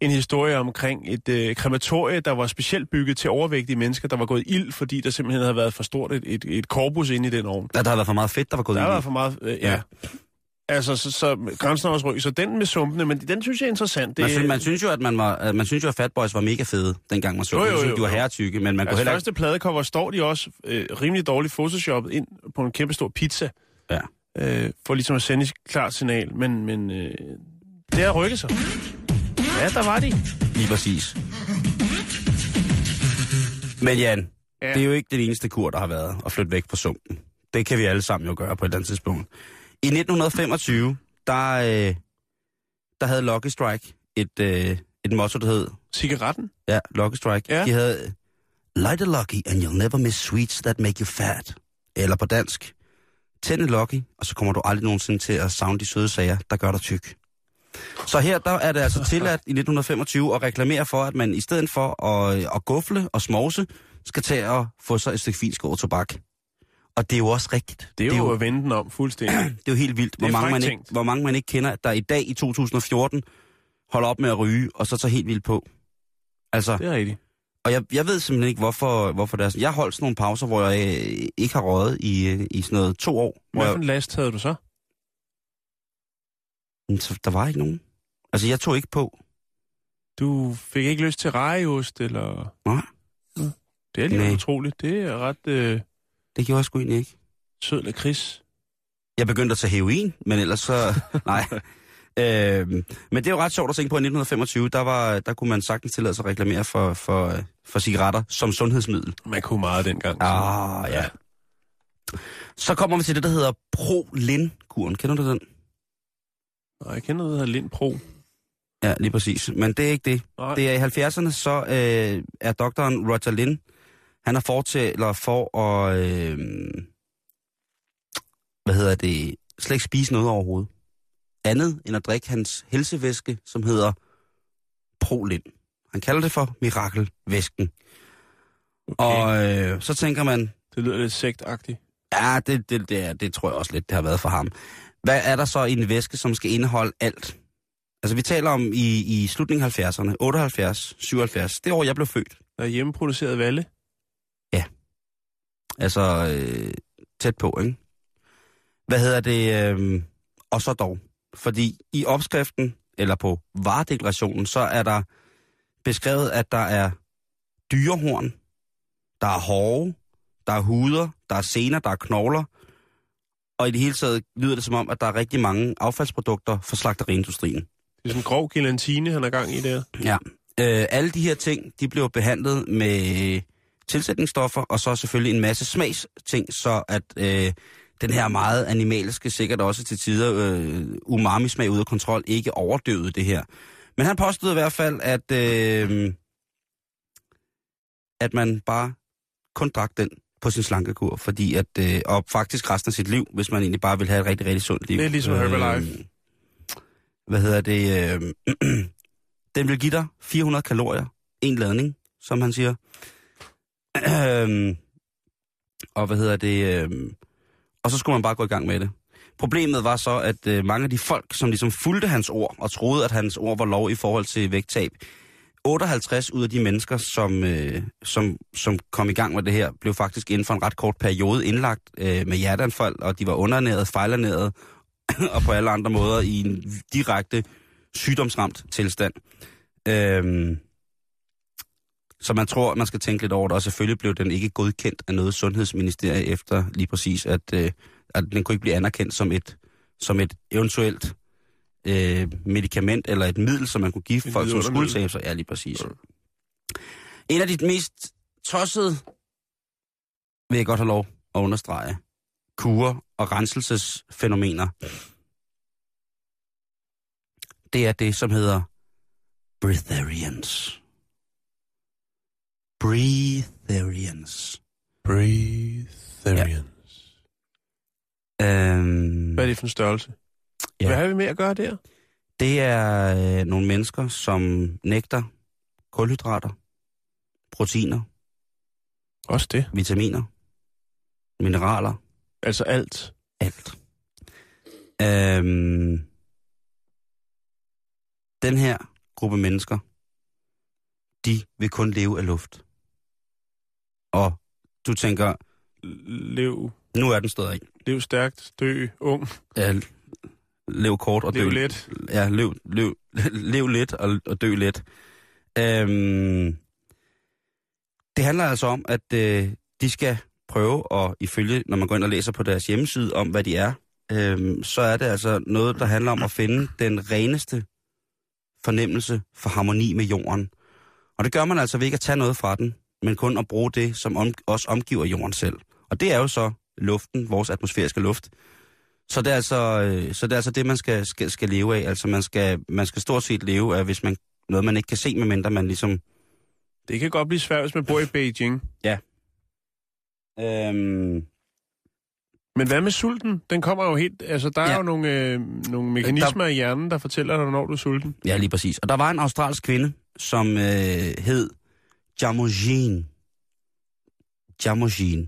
en historie omkring et øh, krematorie, der var specielt bygget til overvægtige mennesker, der var gået ild, fordi der simpelthen havde været for stort et, et, et korpus inde i den ovn.
Ja, der har været for meget fedt, der var gået
Der
ind i.
var for meget, øh, ja.
Ja.
Altså, så, så grænsen også ryk. Så den med sumpene, men den synes jeg er interessant. Det,
Man, synes, man synes jo, at man, var, man synes jo, at Fat Boys var mega fede, dengang man så
Jo, jo,
synes,
jo,
de var
jo.
herretykke, men man kunne
altså,
heller ikke...
første pladecover står de også øh, rimelig dårligt photoshoppet ind på en kæmpe stor pizza.
Ja.
Øh, for ligesom at sende et klart signal. Men, men øh, det har rykket sig. Ja, der var de.
Lige præcis. Men Jan,
Ja.
ja. det er jo ikke den eneste kur, der har været at flytte væk fra sumpen. Det kan vi alle sammen jo gøre på et eller andet tidspunkt. I 1925, der, øh, der havde Lucky Strike et, øh, et motto, der hed...
Cigaretten?
Ja, Lucky Strike.
Ja.
De havde... Light a lucky, and you'll never miss sweets that make you fat. Eller på dansk. Tænd en lucky, og så kommer du aldrig nogensinde til at savne de søde sager, der gør dig tyk. Så her der er det altså tilladt i 1925 at reklamere for, at man i stedet for at, at gufle og smovse, skal tage og få sig et stykke finskåret tobak. Og det er jo også rigtigt.
Det er jo, at vende den om fuldstændig.
det er jo helt vildt, hvor
er
mange, man ikke, hvor mange man ikke kender, der i dag i 2014 holder op med at ryge, og så tager helt vildt på. Altså,
det er rigtigt.
og jeg, jeg ved simpelthen ikke, hvorfor, hvorfor det er sådan. Jeg holdt sådan nogle pauser, hvor jeg øh, ikke har røget i, øh, i sådan noget to år.
Hvad for en last havde du så?
Så, der var ikke nogen. Altså, jeg tog ikke på.
Du fik ikke lyst til rejeost, eller...
Nej.
Det er lige utroligt. Det er ret øh,
Det gjorde jeg sgu egentlig ikke.
sød lakrids.
Jeg begyndte at tage heroin, men ellers så... nej. Øhm, men det er jo ret sjovt at tænke på, at i 1925, der, var, der kunne man sagtens tillade sig at reklamere for, for, øh, for cigaretter som sundhedsmiddel.
Man kunne meget dengang.
Ah, ja. Så kommer vi til det, der hedder Pro-Lin-kuren. Kender du den?
Nej, jeg kender noget, der hedder Lind Pro.
Ja, lige præcis. Men det er ikke det.
Nej.
Det er i 70'erne, så øh, er doktoren Roger Lin, han er fortæller for at, øh, hvad hedder det, slet ikke spise noget overhovedet. Andet end at drikke hans helsevæske, som hedder Prolin. Han kalder det for mirakelvæsken.
Okay.
Og øh, så tænker man,
Det lyder lidt sektagtigt.
ja, det, det, det, er, det tror jeg også lidt, det har været for ham. Hvad er der så i en væske, som skal indeholde alt? Altså, vi taler om i, i slutningen af 70'erne, 78, 77, det år, jeg blev født.
Der er hjemmeproduceret valle.
Altså, øh, tæt på, ikke? Hvad hedder det? Øh, og så dog. Fordi i opskriften, eller på varedeklarationen, så er der beskrevet, at der er dyrehorn, der er hove, der er huder, der er sener, der er knogler, og i det hele taget lyder det som om, at der er rigtig mange affaldsprodukter fra slagteriindustrien.
Det er sådan en grov gelatine, han er gang i der.
Ja. Øh, alle de her ting, de blev behandlet med tilsætningsstoffer, og så selvfølgelig en masse smagsting, så at øh, den her meget animalske, sikkert også til tider øh, umami-smag ud af kontrol, ikke overdøvede det her. Men han påstod i hvert fald, at, øh, at man bare kun drak den på sin slankekur, fordi at, øh, og faktisk resten af sit liv, hvis man egentlig bare vil have et rigtig, rigtig sundt liv.
Det er ligesom Herbalife.
hvad hedder det? Øh, den vil give dig 400 kalorier, en ladning, som han siger. Øhm, og hvad hedder det? Øh, og så skulle man bare gå i gang med det. Problemet var så, at øh, mange af de folk, som ligesom fulgte hans ord, og troede, at hans ord var lov i forhold til vægttab, 58 ud af de mennesker, som, øh, som, som kom i gang med det her, blev faktisk inden for en ret kort periode indlagt øh, med hjerteanfald, og de var underernæret, fejlernæret, og på alle andre måder i en direkte sygdomsramt tilstand. Øh, så man tror, man skal tænke lidt over det, og selvfølgelig blev den ikke godkendt af noget sundhedsministerie efter lige præcis, at, øh, at den kunne ikke blive anerkendt som et, som et eventuelt øh, medicament eller et middel, som man kunne give folk, som skulle tabe sig. Ja, lige præcis. En af de mest tossede, vil jeg godt have lov at understrege, kurer og renselsesfænomener, det er det, som hedder breatharians. Breatharians.
Breatharians.
Øhm,
Hvad er det for en størrelse?
Ja.
Hvad har vi med at gøre der?
Det er øh, nogle mennesker, som nægter kulhydrater, proteiner,
Også det.
vitaminer, mineraler,
Altså alt.
alt. Øhm, den her gruppe mennesker, de vil kun leve af luft. Og du tænker,
Lev,
nu er den af.
lev stærkt, dø, ung,
Ja, lev kort og dø
lev let.
Ja, lev, lev, lev lidt og, og dø let. Øhm, det handler altså om, at øh, de skal prøve, og ifølge, når man går ind og læser på deres hjemmeside om, hvad de er, øhm, så er det altså noget, der handler om at finde den reneste fornemmelse for harmoni med jorden. Og det gør man altså ved ikke at tage noget fra den, men kun at bruge det, som om, også omgiver jorden selv. Og det er jo så luften, vores atmosfæriske luft. Så det er altså, øh, så det, er altså det, man skal, skal, skal leve af. Altså man skal, man skal stort set leve af, hvis man noget, man ikke kan se, medmindre man ligesom...
Det kan godt blive svært, hvis man bor i Beijing.
Øhm,
Men hvad med sulten? Den kommer jo helt... Altså, der er
Ja.
jo nogle, øh, nogle mekanismer i hjernen, der fortæller dig, når du er sulten.
ja, lige præcis. Og der var en australsk kvinde, som øh, hed Jamogene. Jamogene.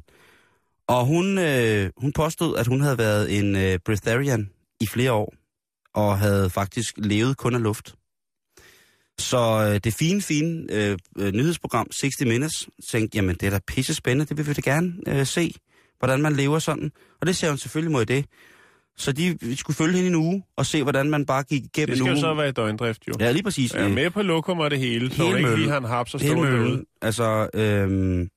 Og hun, øh, hun påstod, at hun havde været en øh, breatharian i flere år, og havde faktisk levet kun af luft. Så øh, det fine, fine øh, øh, nyhedsprogram 60 Minutes tænkte, jamen det er da pisse spændende, det vil vi da gerne øh, se, hvordan man lever sådan. Og det ser hun selvfølgelig mod det. Så de vi skulle følge hende en uge og se, hvordan man bare gik igennem
Det skal
en
jo
uge.
så være i døgndrift, jo.
Ja, lige præcis.
Jeg er med på lokum og det hele, så
Hele
ikke lige har en haps og
Hele
stå derude.
Altså, øhm,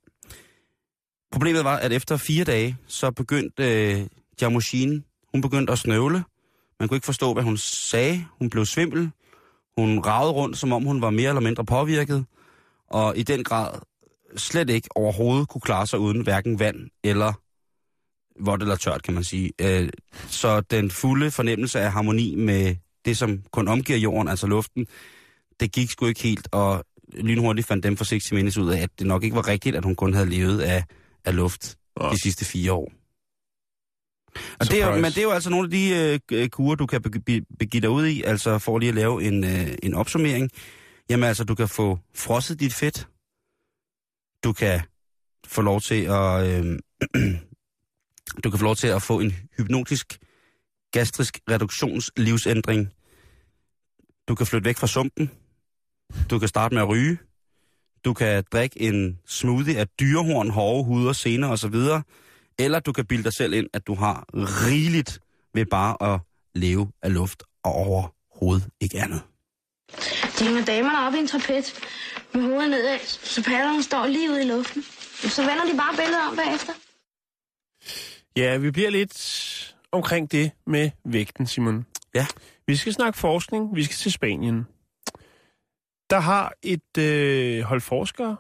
problemet var, at efter fire dage, så begyndte øh, Jamoshin, hun begyndte at snøvle. Man kunne ikke forstå, hvad hun sagde. Hun blev svimmel. Hun ragede rundt, som om hun var mere eller mindre påvirket. Og i den grad slet ikke overhovedet kunne klare sig uden hverken vand eller vådt eller tørt, kan man sige. Øh, så den fulde fornemmelse af harmoni med det, som kun omgiver jorden, altså luften, det gik sgu ikke helt, og lynhurtigt fandt dem for 60 Minutes ud af, at det nok ikke var rigtigt, at hun kun havde levet af, af luft
Nå.
de sidste fire år. Og det er, men det er jo altså nogle af de øh, kurer, du kan be- be- begive dig ud i, altså for lige at lave en, øh, en opsummering. Jamen altså, du kan få frosset dit fedt. Du kan få lov til at... Øh, du kan få lov til at få en hypnotisk gastrisk reduktionslivsændring. Du kan flytte væk fra sumpen. Du kan starte med at ryge. Du kan drikke en smoothie af dyrehorn, hårde huder, sener osv. Eller du kan bilde dig selv ind, at du har rigeligt ved bare at leve af luft og overhovedet ikke andet.
De hænger damerne op i en trapet med hovedet nedad, så padderne står lige ude i luften. Så vender de bare billedet om bagefter.
Ja, vi bliver lidt omkring det med vægten, Simon.
Ja.
Vi skal snakke forskning. Vi skal til Spanien. Der har et øh, hold forskere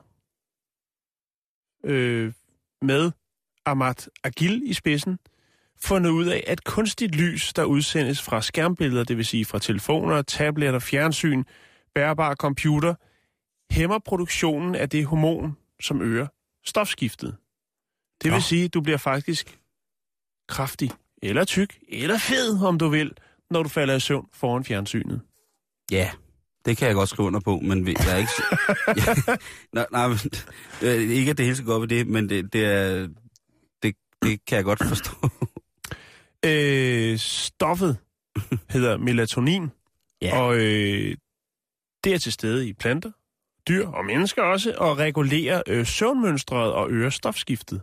øh, med Amat Agil i spidsen fundet ud af, at kunstigt lys, der udsendes fra skærmbilleder, det vil sige fra telefoner, tabletter, fjernsyn, bærbare computer, hæmmer produktionen af det hormon, som øger stofskiftet. Det vil
Nå.
sige, at du bliver faktisk kraftig, eller tyk, eller fed, om du vil, når du falder i søvn foran fjernsynet.
Ja, det kan jeg godt skrive under på, men jeg er ikke... nej, nej, men, øh, ikke at det hele skal gå op i det, men det, det er... Det, det kan jeg godt forstå.
Øh, stoffet hedder melatonin,
Ja.
og øh, det er til stede i planter, dyr og mennesker også, og regulerer øh, søvnmønstret og øger stofskiftet.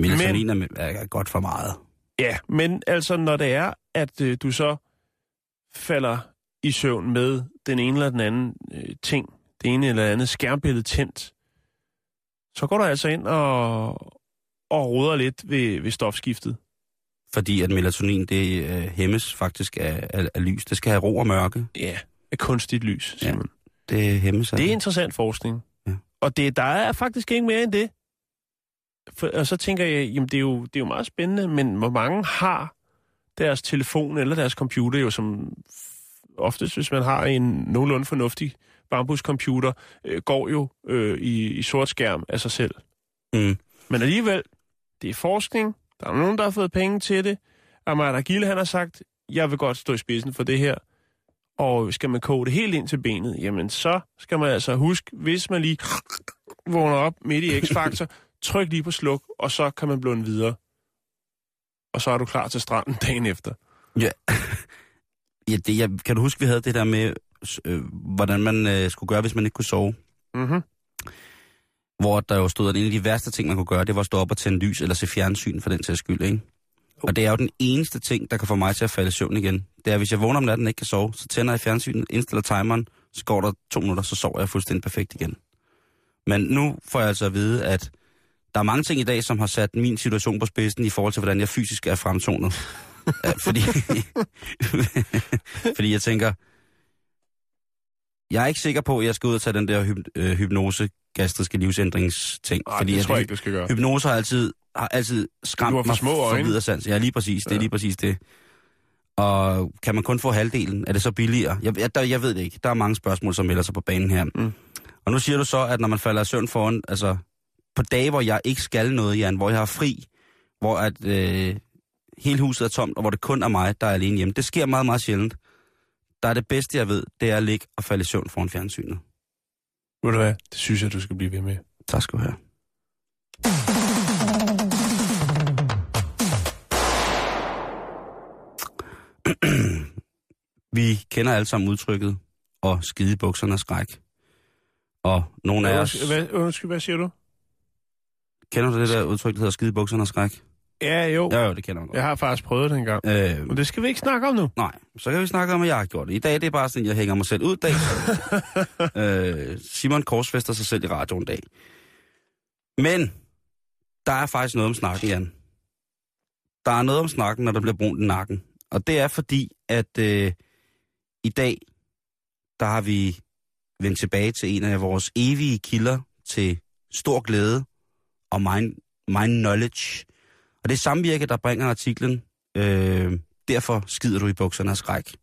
Melatonin er, er godt for meget.
Ja, men altså når det er, at øh, du så falder i søvn med den ene eller den anden øh, ting, det ene eller andet skærmbillede tændt, så går du altså ind og, og roder lidt ved, ved stofskiftet.
Fordi at melatonin, det øh, hæmmes faktisk af, af, af lys. Det skal have ro og mørke.
Ja, med kunstigt lys,
Ja.
Simon.
Det hæmmes af
Det er interessant forskning.
Ja.
Og det, der er faktisk ikke mere end det. For, og så tænker jeg, jamen det er, jo, det er jo meget spændende, men hvor mange har deres telefon eller deres computer jo som oftest, hvis man har en nogenlunde fornuftig bambuscomputer, øh, går jo øh, i, i sort skærm af sig selv.
Mm.
Men alligevel, det er forskning. Der er nogen, der har fået penge til det. Amara Gilde, han har sagt, jeg vil godt stå i spidsen for det her. Og skal man koge det helt ind til benet, jamen så skal man altså huske, hvis man lige vågner op midt i X-faktor, tryk lige på sluk, og så kan man blunde videre. Og så er du klar til stranden dagen efter.
Ja, ja det, jeg, kan du huske, vi havde det der med, øh, hvordan man øh, skulle gøre, hvis man ikke kunne sove?
Mm-hmm.
Hvor der jo stod, at en af de værste ting, man kunne gøre, det var at stå op og tænde lys eller se fjernsyn for den sags skyld, ikke? Og det er jo den eneste ting, der kan få mig til at falde i søvn igen. Det er, hvis jeg vågner om natten og ikke kan sove, så tænder jeg fjernsynet, indstiller timeren, så går der to minutter, så sover jeg fuldstændig perfekt igen. Men nu får jeg altså at vide, at der er mange ting i dag, som har sat min situation på spidsen i forhold til, hvordan jeg fysisk er fremtonet. Ja, fordi, fordi jeg tænker, jeg er ikke sikker på, at jeg skal ud og tage den der hyp, øh, hypnose gastriske livsændringsting.
Ej,
fordi
det tror jeg ikke, du skal gøre.
Hypnose har altid, har altid skræmt
Du har for
mig
små
for
øjne.
videre sans. Ja, lige præcis. Det er lige præcis det. Og kan man kun få halvdelen? Er det så billigere? Jeg, jeg, der, jeg ved det ikke. Der er mange spørgsmål, som melder sig på banen her.
Mm.
Og nu siger du så, at når man falder i søvn foran, altså på dage, hvor jeg ikke skal noget, Jan, hvor jeg har fri, hvor at, øh, hele huset er tomt, og hvor det kun er mig, der er alene hjemme. Det sker meget, meget sjældent. Der er det bedste, jeg ved, det er at ligge og falde i søvn foran fjernsynet.
Ved du hvad? Det synes jeg, du skal blive ved med.
Tak skal du have. Vi kender alle sammen udtrykket, og skide bukserne skræk. Og nogle af os...
Hvad, undskyld, hvad siger du?
Kender du det der udtryk, der hedder skide bukserne af skræk?
Ja, jo.
Ja, jo, det kender man godt.
Jeg har faktisk prøvet det engang.
Øh,
Men det skal vi ikke snakke om nu.
nej, så kan vi snakke om, at jeg har gjort det. I dag det er bare sådan, at jeg hænger mig selv ud dag. øh, Simon korsfester sig selv i radioen en dag. Men der er faktisk noget om snakken, Jan. Der er noget om snakken, når der bliver brunt i nakken. Og det er fordi, at øh, i dag, der har vi vendt tilbage til en af vores evige kilder til stor glæde og mind, mind knowledge. Og det er samvirke, der bringer artiklen, øh, derfor skider du i bukserne af skræk.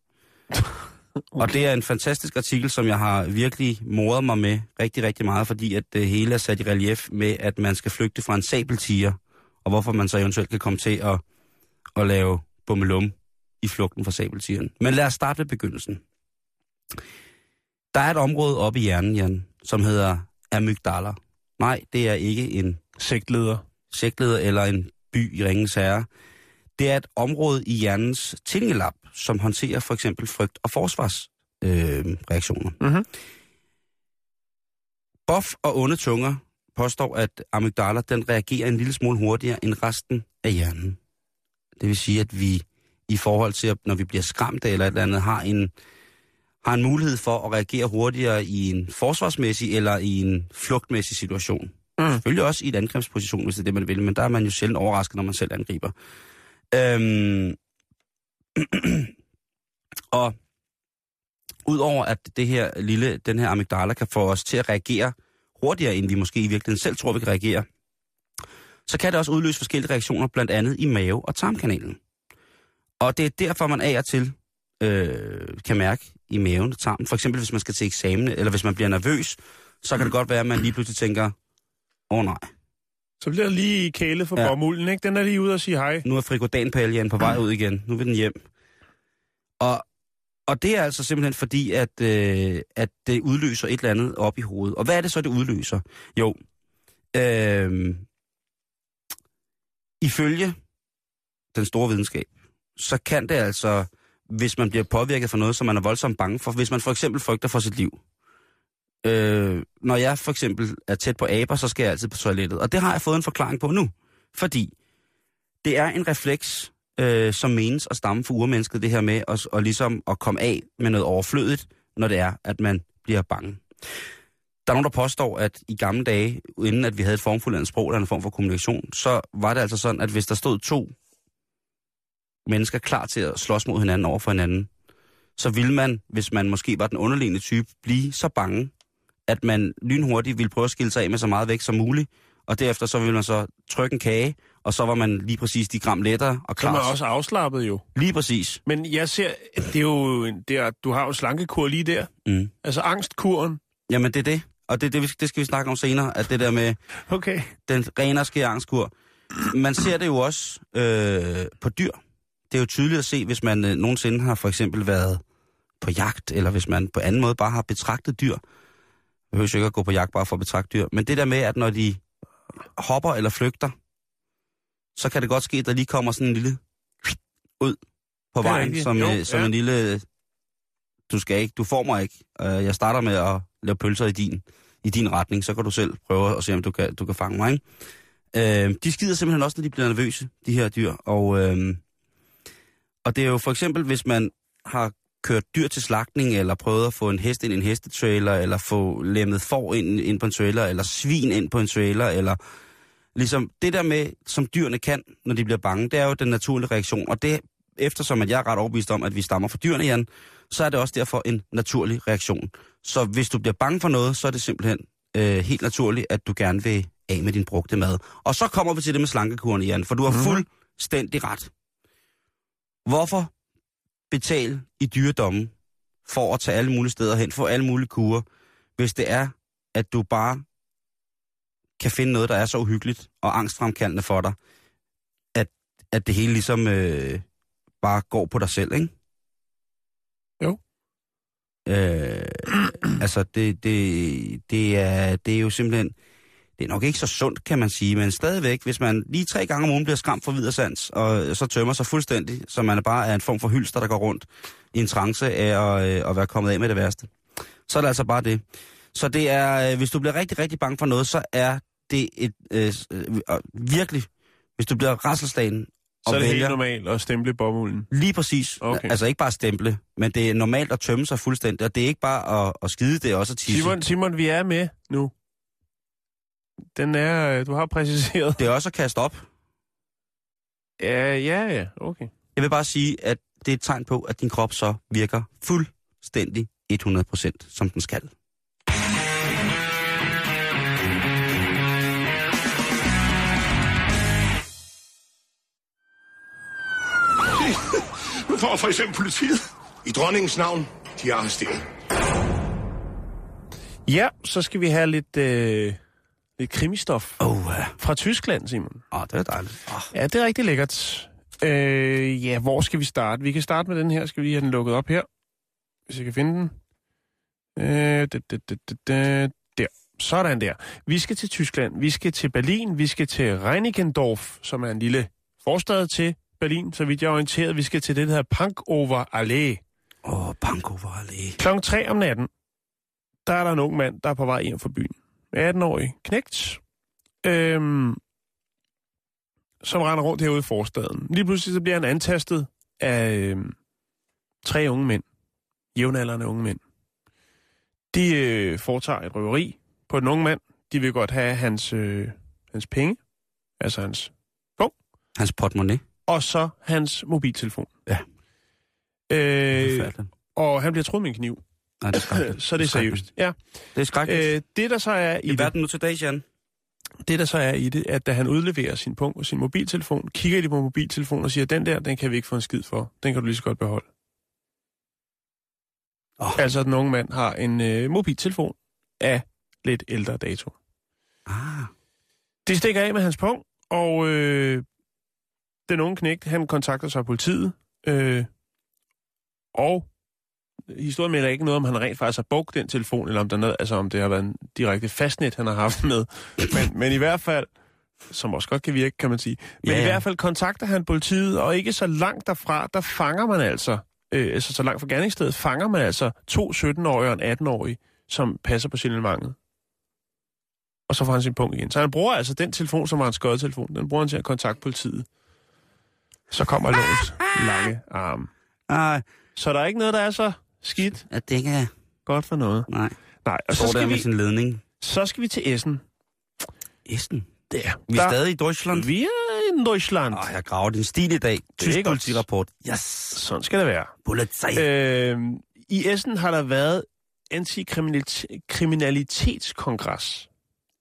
Og det er en fantastisk artikel, som jeg har virkelig moret mig med rigtig, rigtig meget, fordi at det hele er sat i relief med, at man skal flygte fra en sabeltiger, og hvorfor man så eventuelt kan komme til at, at lave bummelum i flugten fra sabeltigeren. Men lad os starte ved begyndelsen. Der er et område oppe i hjernen, Jan, som hedder amygdala. Nej, det er ikke en
Sektleder.
sektleder eller en by i Ringens Herre. Det er et område i hjernens tingelap, som håndterer for eksempel frygt- og forsvarsreaktioner. Øh.
Mhm.
Boff og onde tunger påstår, at amygdala den reagerer en lille smule hurtigere end resten af hjernen. Det vil sige, at vi i forhold til, at når vi bliver skræmt eller et eller andet, har en, har en mulighed for at reagere hurtigere i en forsvarsmæssig eller i en flugtmæssig situation.
Mm.
Selvfølgelig også i et angrebsposition, hvis det er det, man vil, men der er man jo sjældent overrasket, når man selv angriber. Øhm, og udover at det her lille, den her amygdala kan få os til at reagere hurtigere, end vi måske i virkeligheden selv tror, vi kan reagere, så kan det også udløse forskellige reaktioner, blandt andet i mave- og tarmkanalen. Og det er derfor, man af og til øh, kan mærke i maven og tarmen. For eksempel, hvis man skal til eksamen, eller hvis man bliver nervøs, så kan det godt være, at man lige pludselig tænker, åh oh, nej,
Så bliver der lige kæle for
Ja.
bomulden, ikke? Den er lige ude og sige hej.
nu er frikodanpaljen på vej ud igen. Nu vil den hjem. Og, og det er altså simpelthen fordi, at, øh, at det udløser et eller andet op i hovedet. Og hvad er det så, det udløser? Jo, øh, ifølge den store videnskab, så kan det altså, hvis man bliver påvirket for noget, som man er voldsomt bange for, hvis man for eksempel frygter for sit liv. Øh, når jeg for eksempel er tæt på aber, så skal jeg altid på toilettet. Og det har jeg fået en forklaring på nu. Fordi det er en refleks, øh, som menes at stamme for urmennesket, det her med at, og ligesom at komme af med noget overflødigt, når det er, at man bliver bange. Der er nogen, der påstår, at i gamle dage, inden at vi havde et formfuldt sprog eller en form for kommunikation, så var det altså sådan, at hvis der stod to mennesker klar til at slås mod hinanden over for hinanden, så ville man, hvis man måske var den underliggende type, blive så bange, at man lynhurtigt ville prøve at skille sig af med så meget vægt som muligt, og derefter så ville man så trykke en kage, og så var man lige præcis de gram lettere og
Så
klar.
man også afslappet jo.
Lige præcis.
Men jeg ser, det er jo, det er, du har jo slankekur lige der.
Mm.
Altså angstkuren.
Jamen det er det, og det, det, det skal vi snakke om senere, at det der med
Okay.
den rene skærangstkur. Man ser det jo også øh, på dyr. Det er jo tydeligt at se, hvis man øh, nogensinde har for eksempel været på jagt, eller hvis man på anden måde bare har betragtet dyr. Jeg behøver jo ikke at gå på jagt bare for at betragte dyr. Men det der med, at når de hopper eller flygter, så kan det godt ske, at der lige kommer sådan en lille ud på vejen, som,
Jo,
øh, som
ja.
en lille... Du skal ikke, du får mig ikke. Øh, Jeg starter med at lave pølser i din, i din retning, så kan du selv prøve at se, om du kan, du kan fange mig. Ikke? Øh, de skider simpelthen også, når de bliver nervøse, de her dyr. Og, øh, og det er jo for eksempel, hvis man har kørt dyr til slagtning, eller prøvet at få en hest ind i en hestetrailer, eller få lemmet får ind, ind på en trailer, eller svin ind på en trailer, eller ligesom det der med, som dyrene kan, når de bliver bange, det er jo den naturlige reaktion. Og det, eftersom at jeg er ret overbevist om, at vi stammer fra dyrene, Jan, så er det også derfor en naturlig reaktion. Så hvis du bliver bange for noget, så er det simpelthen øh, helt naturligt, at du gerne vil af med din brugte mad. Og så kommer vi til det med slankekuren, Jan, for du har fuldstændig ret. Hvorfor betale i dyredommen for at tage alle mulige steder hen, få alle mulige kurer, hvis det er, at du bare kan finde noget, der er så uhyggeligt og angstfremkaldende for dig, at, at det hele ligesom øh, bare går på dig selv, ikke?
Jo.
Øh, altså, det, det, det, er, det er jo simpelthen... Det er nok ikke så sundt, kan man sige, men stadigvæk, hvis man lige tre gange om ugen bliver skræmt for videre sans, og så tømmer sig fuldstændig, så man bare er en form for hylster, der går rundt i en trance af at, øh, at være kommet af med det værste. Så er det altså bare det. Så det er, øh, hvis du bliver rigtig, rigtig bange for noget, så er det et øh, øh, virkelig, hvis du bliver rasselslagen
Så er det helt
vælger,
normalt at stemple bomulden.
lige præcis,
Okay.
altså ikke bare stemple, men det er normalt at tømme sig fuldstændig, og det er ikke bare at, at skide, det er også at tisse.
Simon, Simon, vi er med nu. Den er, øh, du har præciseret.
Det er også at kaste op.
Ja, ja, ja, okay.
Jeg vil bare sige, at det er et tegn på, at din krop så virker fuldstændig 100% som den skal.
Nu får for eksempel politiet. I dronningens navn, de er arresteret.
Ja, så skal vi have lidt, øh, lidt krimistof
Åh, oh, ja.
fra Tyskland, Simon.
Oh, det er dejligt. Oh.
Ja, det er rigtig lækkert. Øh, ja, hvor skal vi starte? Vi kan starte med den her. Skal vi lige have den lukket op her? Hvis jeg kan finde den. Øh, da, da, da, da, da, der. Sådan der. Vi skal til Tyskland. Vi skal til Berlin. Vi skal til Reinickendorf, som er en lille forstad til Berlin, så vidt jeg er orienteret. Vi skal til det, der hedder Pankover Allé.
Åh, oh, Panko var alene.
Klokken 3 om natten, der er der en ung mand, der er på vej hjem fra byen. 18-årig knægt, øhm, som render rundt herude i forstaden. Lige pludselig så bliver han antastet af øhm, tre unge mænd. Jævnaldrende unge mænd. De øh, foretager et røveri på den unge mand. De vil godt have hans, øh, hans penge, altså hans
Hans portemonnaie.
og så hans mobiltelefon.
Ja.
Øh, og han bliver truet med en kniv.
Nej, det er skrækkeligt.
Så det er seriøst. Ja.
Det er skrækkeligt. Øh,
det der så er i
I
det,
verden nu til dags, Jan.
det der så er i det, at da han udleverer sin punkt sin mobiltelefon, kigger de på mobiltelefonen og siger, den der, den kan vi ikke få en skid for. Den kan du lige så godt beholde.
Oh.
Altså, at den unge mand har en øh, mobiltelefon af lidt ældre dato.
Ah.
Det stikker af med hans punkt, og øh, den unge knægt, han kontakter så politiet, øh, og historien melder ikke noget om, han rent faktisk har brugt den telefon, eller om, der er noget, altså, om det har været en direkte fastnet, han har haft med. Men, men i hvert fald, som også godt kan virke, kan man sige. Men
Ja,
ja, i hvert fald kontakter han politiet, og ikke så langt derfra, der fanger man altså, øh, altså så langt fra gerningsstedet, fanger man altså to 17-årige og en 18-årig, som passer på signalementet. Og så får han sin punkt igen. Så han bruger altså den telefon, som var en skødtelefon, den bruger han til at kontakte politiet. Så kommer lovens lange arm.
Ej,
Så der er ikke noget, der er så skidt
at det ikke er...
godt for noget.
Nej.
Nej, og så
der
skal, vi,
sin ledning.
så skal vi til Essen.
Essen.
Der.
Vi er stadig i Deutschland.
Vi er i Deutschland.
Åh, jeg graver din stil i dag. Tysk politirapport. Yes.
Sådan skal det være.
Polizei.
Øh, I Essen har der været antikriminalitetskongres.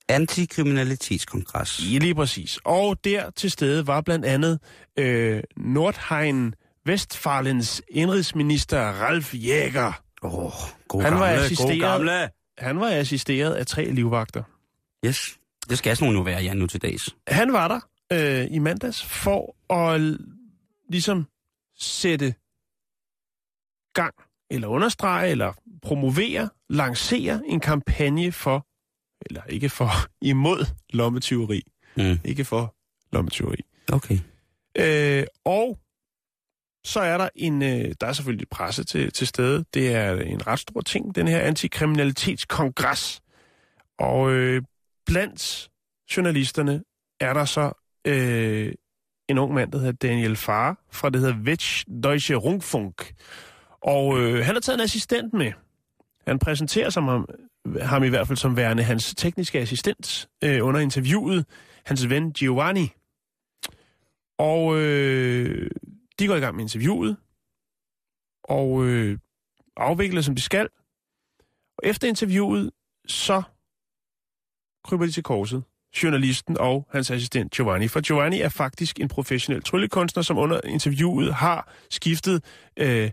Antikriminalitetskongres.
Ja, lige præcis. Og der til stede var blandt andet øh, Nordheim Vestfalens indrigsminister Ralf Jäger.
Åh, oh, god
Han var
gamle, god
assisteret-
gamle.
Han var assisteret af tre livvagter.
Yes. Det skal sådan jo være, Jan, nu til dags.
Han var der øh, i mandags for at ligesom sætte gang, eller understrege, eller promovere, lancere en kampagne for, eller ikke for, imod lommetyveri.
Mm.
Ikke for lommetyveri.
Okay.
Øh, og så er der en, øh, der er selvfølgelig presse til, til stede. Det er en ret stor ting, den her antikriminalitetskongres. Og øh, blandt journalisterne er der så øh, en ung mand, der hedder Daniel Farr, fra det hedder Wetsch Deutsche Rundfunk. Og øh, han har taget en assistent med. Han præsenterer som ham, ham i hvert fald som værende hans tekniske assistent øh, under interviewet, hans ven Giovanni. Og øh, de går i gang med interviewet, og øh, afvikler, som de skal. Og efter interviewet, så kryber de til korset. Journalisten og hans assistent Giovanni. For Giovanni er faktisk en professionel tryllekunstner, som under interviewet har skiftet øh,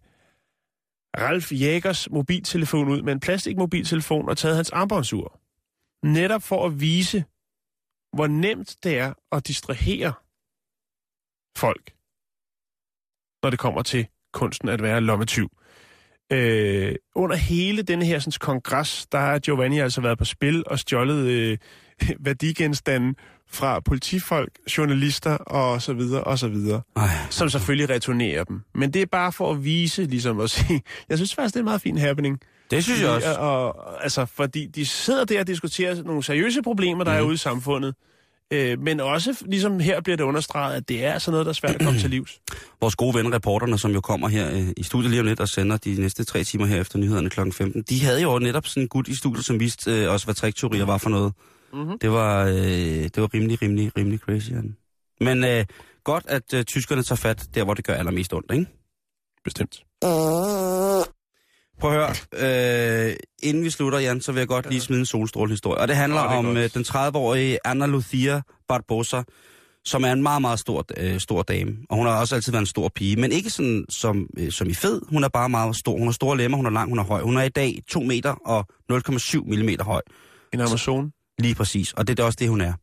Ralf Jægers mobiltelefon ud med en plastikmobiltelefon og taget hans armbåndsur. Netop for at vise, hvor nemt det er at distrahere folk, når det kommer til kunsten at være lommetyv. Øh, under hele denne her sådan, kongres, der har Giovanni altså været på spil og stjålet øh, værdigenstande fra politifolk, journalister og så videre og så videre,
Ej.
som selvfølgelig returnerer dem. Men det er bare for at vise, ligesom at sige, jeg synes faktisk, det er en meget fin happening.
Det synes jeg også.
Og, og, altså, fordi de sidder der og diskuterer nogle seriøse problemer, der mm. er
Mhm.
ude i samfundet. Øh, men også, ligesom her bliver det understreget, at det er altså noget, der er svært at komme til livs.
Vores gode ven, reporterne, som jo kommer her øh, i studiet lige om lidt og sender de næste tre timer her efter nyhederne kl. 15, de havde jo netop sådan en gut i studiet, som viste øh, også, hvad trikteorier var for noget.
Mm-hmm.
Det var, øh, det var rimelig, rimelig, rimelig crazy. Jan. Men øh, godt, at øh, tyskerne tager fat der, hvor det gør allermest ondt, ikke?
Bestemt.
Prøv at høre, øh, inden vi slutter, Jan, så vil jeg godt lige smide en solstrålehistorie. Og det handler
Åh, det
om øh, den 30-årige Anna Lucia Barbosa, som er en meget, meget stor, øh, stor dame. Og hun har også altid været en stor pige, men ikke sådan som, øh, som i fed. Hun er bare meget stor. Hun har store lemmer, hun er lang, hun er høj. Hun er i dag 2 meter og 0,7 mm høj.
En Amazon.
Lige præcis, og det er også det, hun er.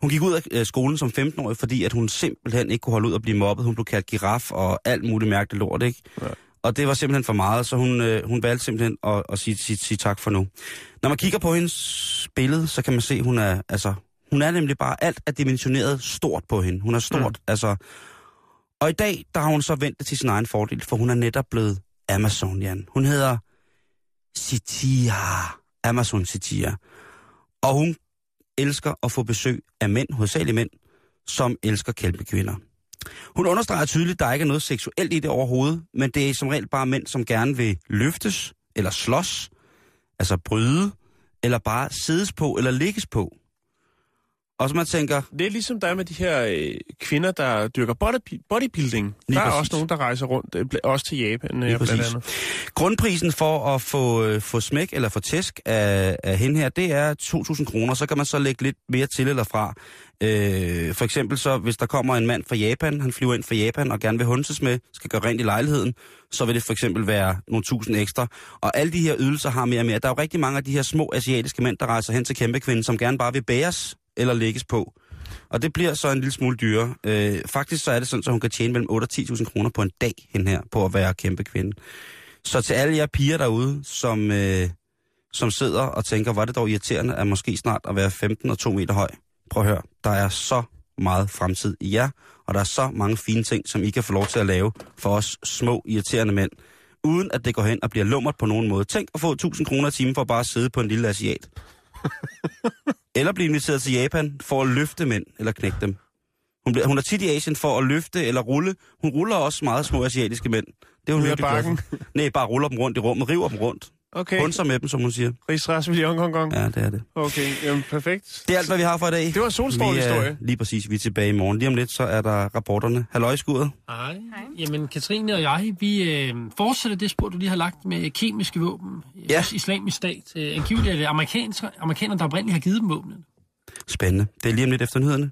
Hun gik ud af øh, skolen som 15-årig, fordi at hun simpelthen ikke kunne holde ud at blive mobbet. Hun blev kaldt giraf og alt muligt mærkeligt lort, ikke?
Ja.
Og det var simpelthen for meget, så hun, øh, hun valgte simpelthen at, at sige, sige, sige tak for nu. Når man kigger på hendes billede, så kan man se, at hun er, altså, hun er nemlig bare, alt er dimensioneret stort på hende. Hun er stort, mm. altså. Og i dag, der har hun så vendt det til sin egen fordel, for hun er netop blevet Amazon, Jan. Hun hedder Citia. Amazon Citia. Og hun elsker at få besøg af mænd, hovedsageligt mænd, som elsker kæmpekvinder. Hun understreger tydeligt, at der ikke er noget seksuelt i det overhovedet, men det er som regel bare mænd, som gerne vil løftes, eller slås, altså bryde, eller bare siddes på, eller ligges på. Og så man tænker,
Det er ligesom der er med de her øh, kvinder, der dyrker body, bodybuilding.
Lige
der er
præcis.
også nogen, der rejser rundt, øh, også til Japan, øh, blandt andet.
Grundprisen for at få, øh, få smæk eller få tæsk af, af hende her, det er 2.000 kroner. Så kan man så lægge lidt mere til eller fra. Øh, for eksempel så, hvis der kommer en mand fra Japan, han flyver ind fra Japan og gerne vil hunses med, skal gøre rent i lejligheden, så vil det for eksempel være nogle tusind ekstra. Og alle de her ydelser har mere og mere. Der er jo rigtig mange af de her små asiatiske mænd, der rejser hen til kæmpekvinden, som gerne bare vil bæres eller lægges på. Og det bliver så en lille smule dyrere. Øh, faktisk så er det sådan, at hun kan tjene mellem 8 og 10.000 kroner på en dag hen her, på at være kæmpe kvinde. Så til alle jer piger derude, som, øh, som sidder og tænker, var det dog irriterende at måske snart at være 15 og 2 meter høj. Prøv at høre, der er så meget fremtid i jer, og der er så mange fine ting, som I kan få lov til at lave for os små, irriterende mænd, uden at det går hen og bliver lummert på nogen måde. Tænk at få 1000 kroner i timen for bare at sidde på en lille asiat. eller blive inviteret til Japan for at løfte mænd, eller knække dem. Hun, bliver, hun er tit i Asien for at løfte eller rulle. Hun ruller også meget små asiatiske mænd. Det er hun virkelig
bakken?
Nej, bare ruller dem rundt i rummet, river dem rundt.
Okay.
Hunser med dem, som hun siger.
Ries Ras million gong gong.
Ja, det er det.
Okay, jamen perfekt.
Det er alt, hvad vi har for i dag.
Det var en solstrålehistorie.
Vi er, lige præcis, vi er tilbage i morgen. Lige om lidt, så er der rapporterne. Halløj, skuret.
Hej. Jamen, Katrine og jeg, vi øh, fortsætter det spor, du lige har lagt med kemiske våben.
Ja.
Islamisk stat. Øh, angiveligt er det amerikanere, amerikanere, der oprindeligt har givet dem våbnene.
Spændende. Det er lige om lidt efter nyhederne.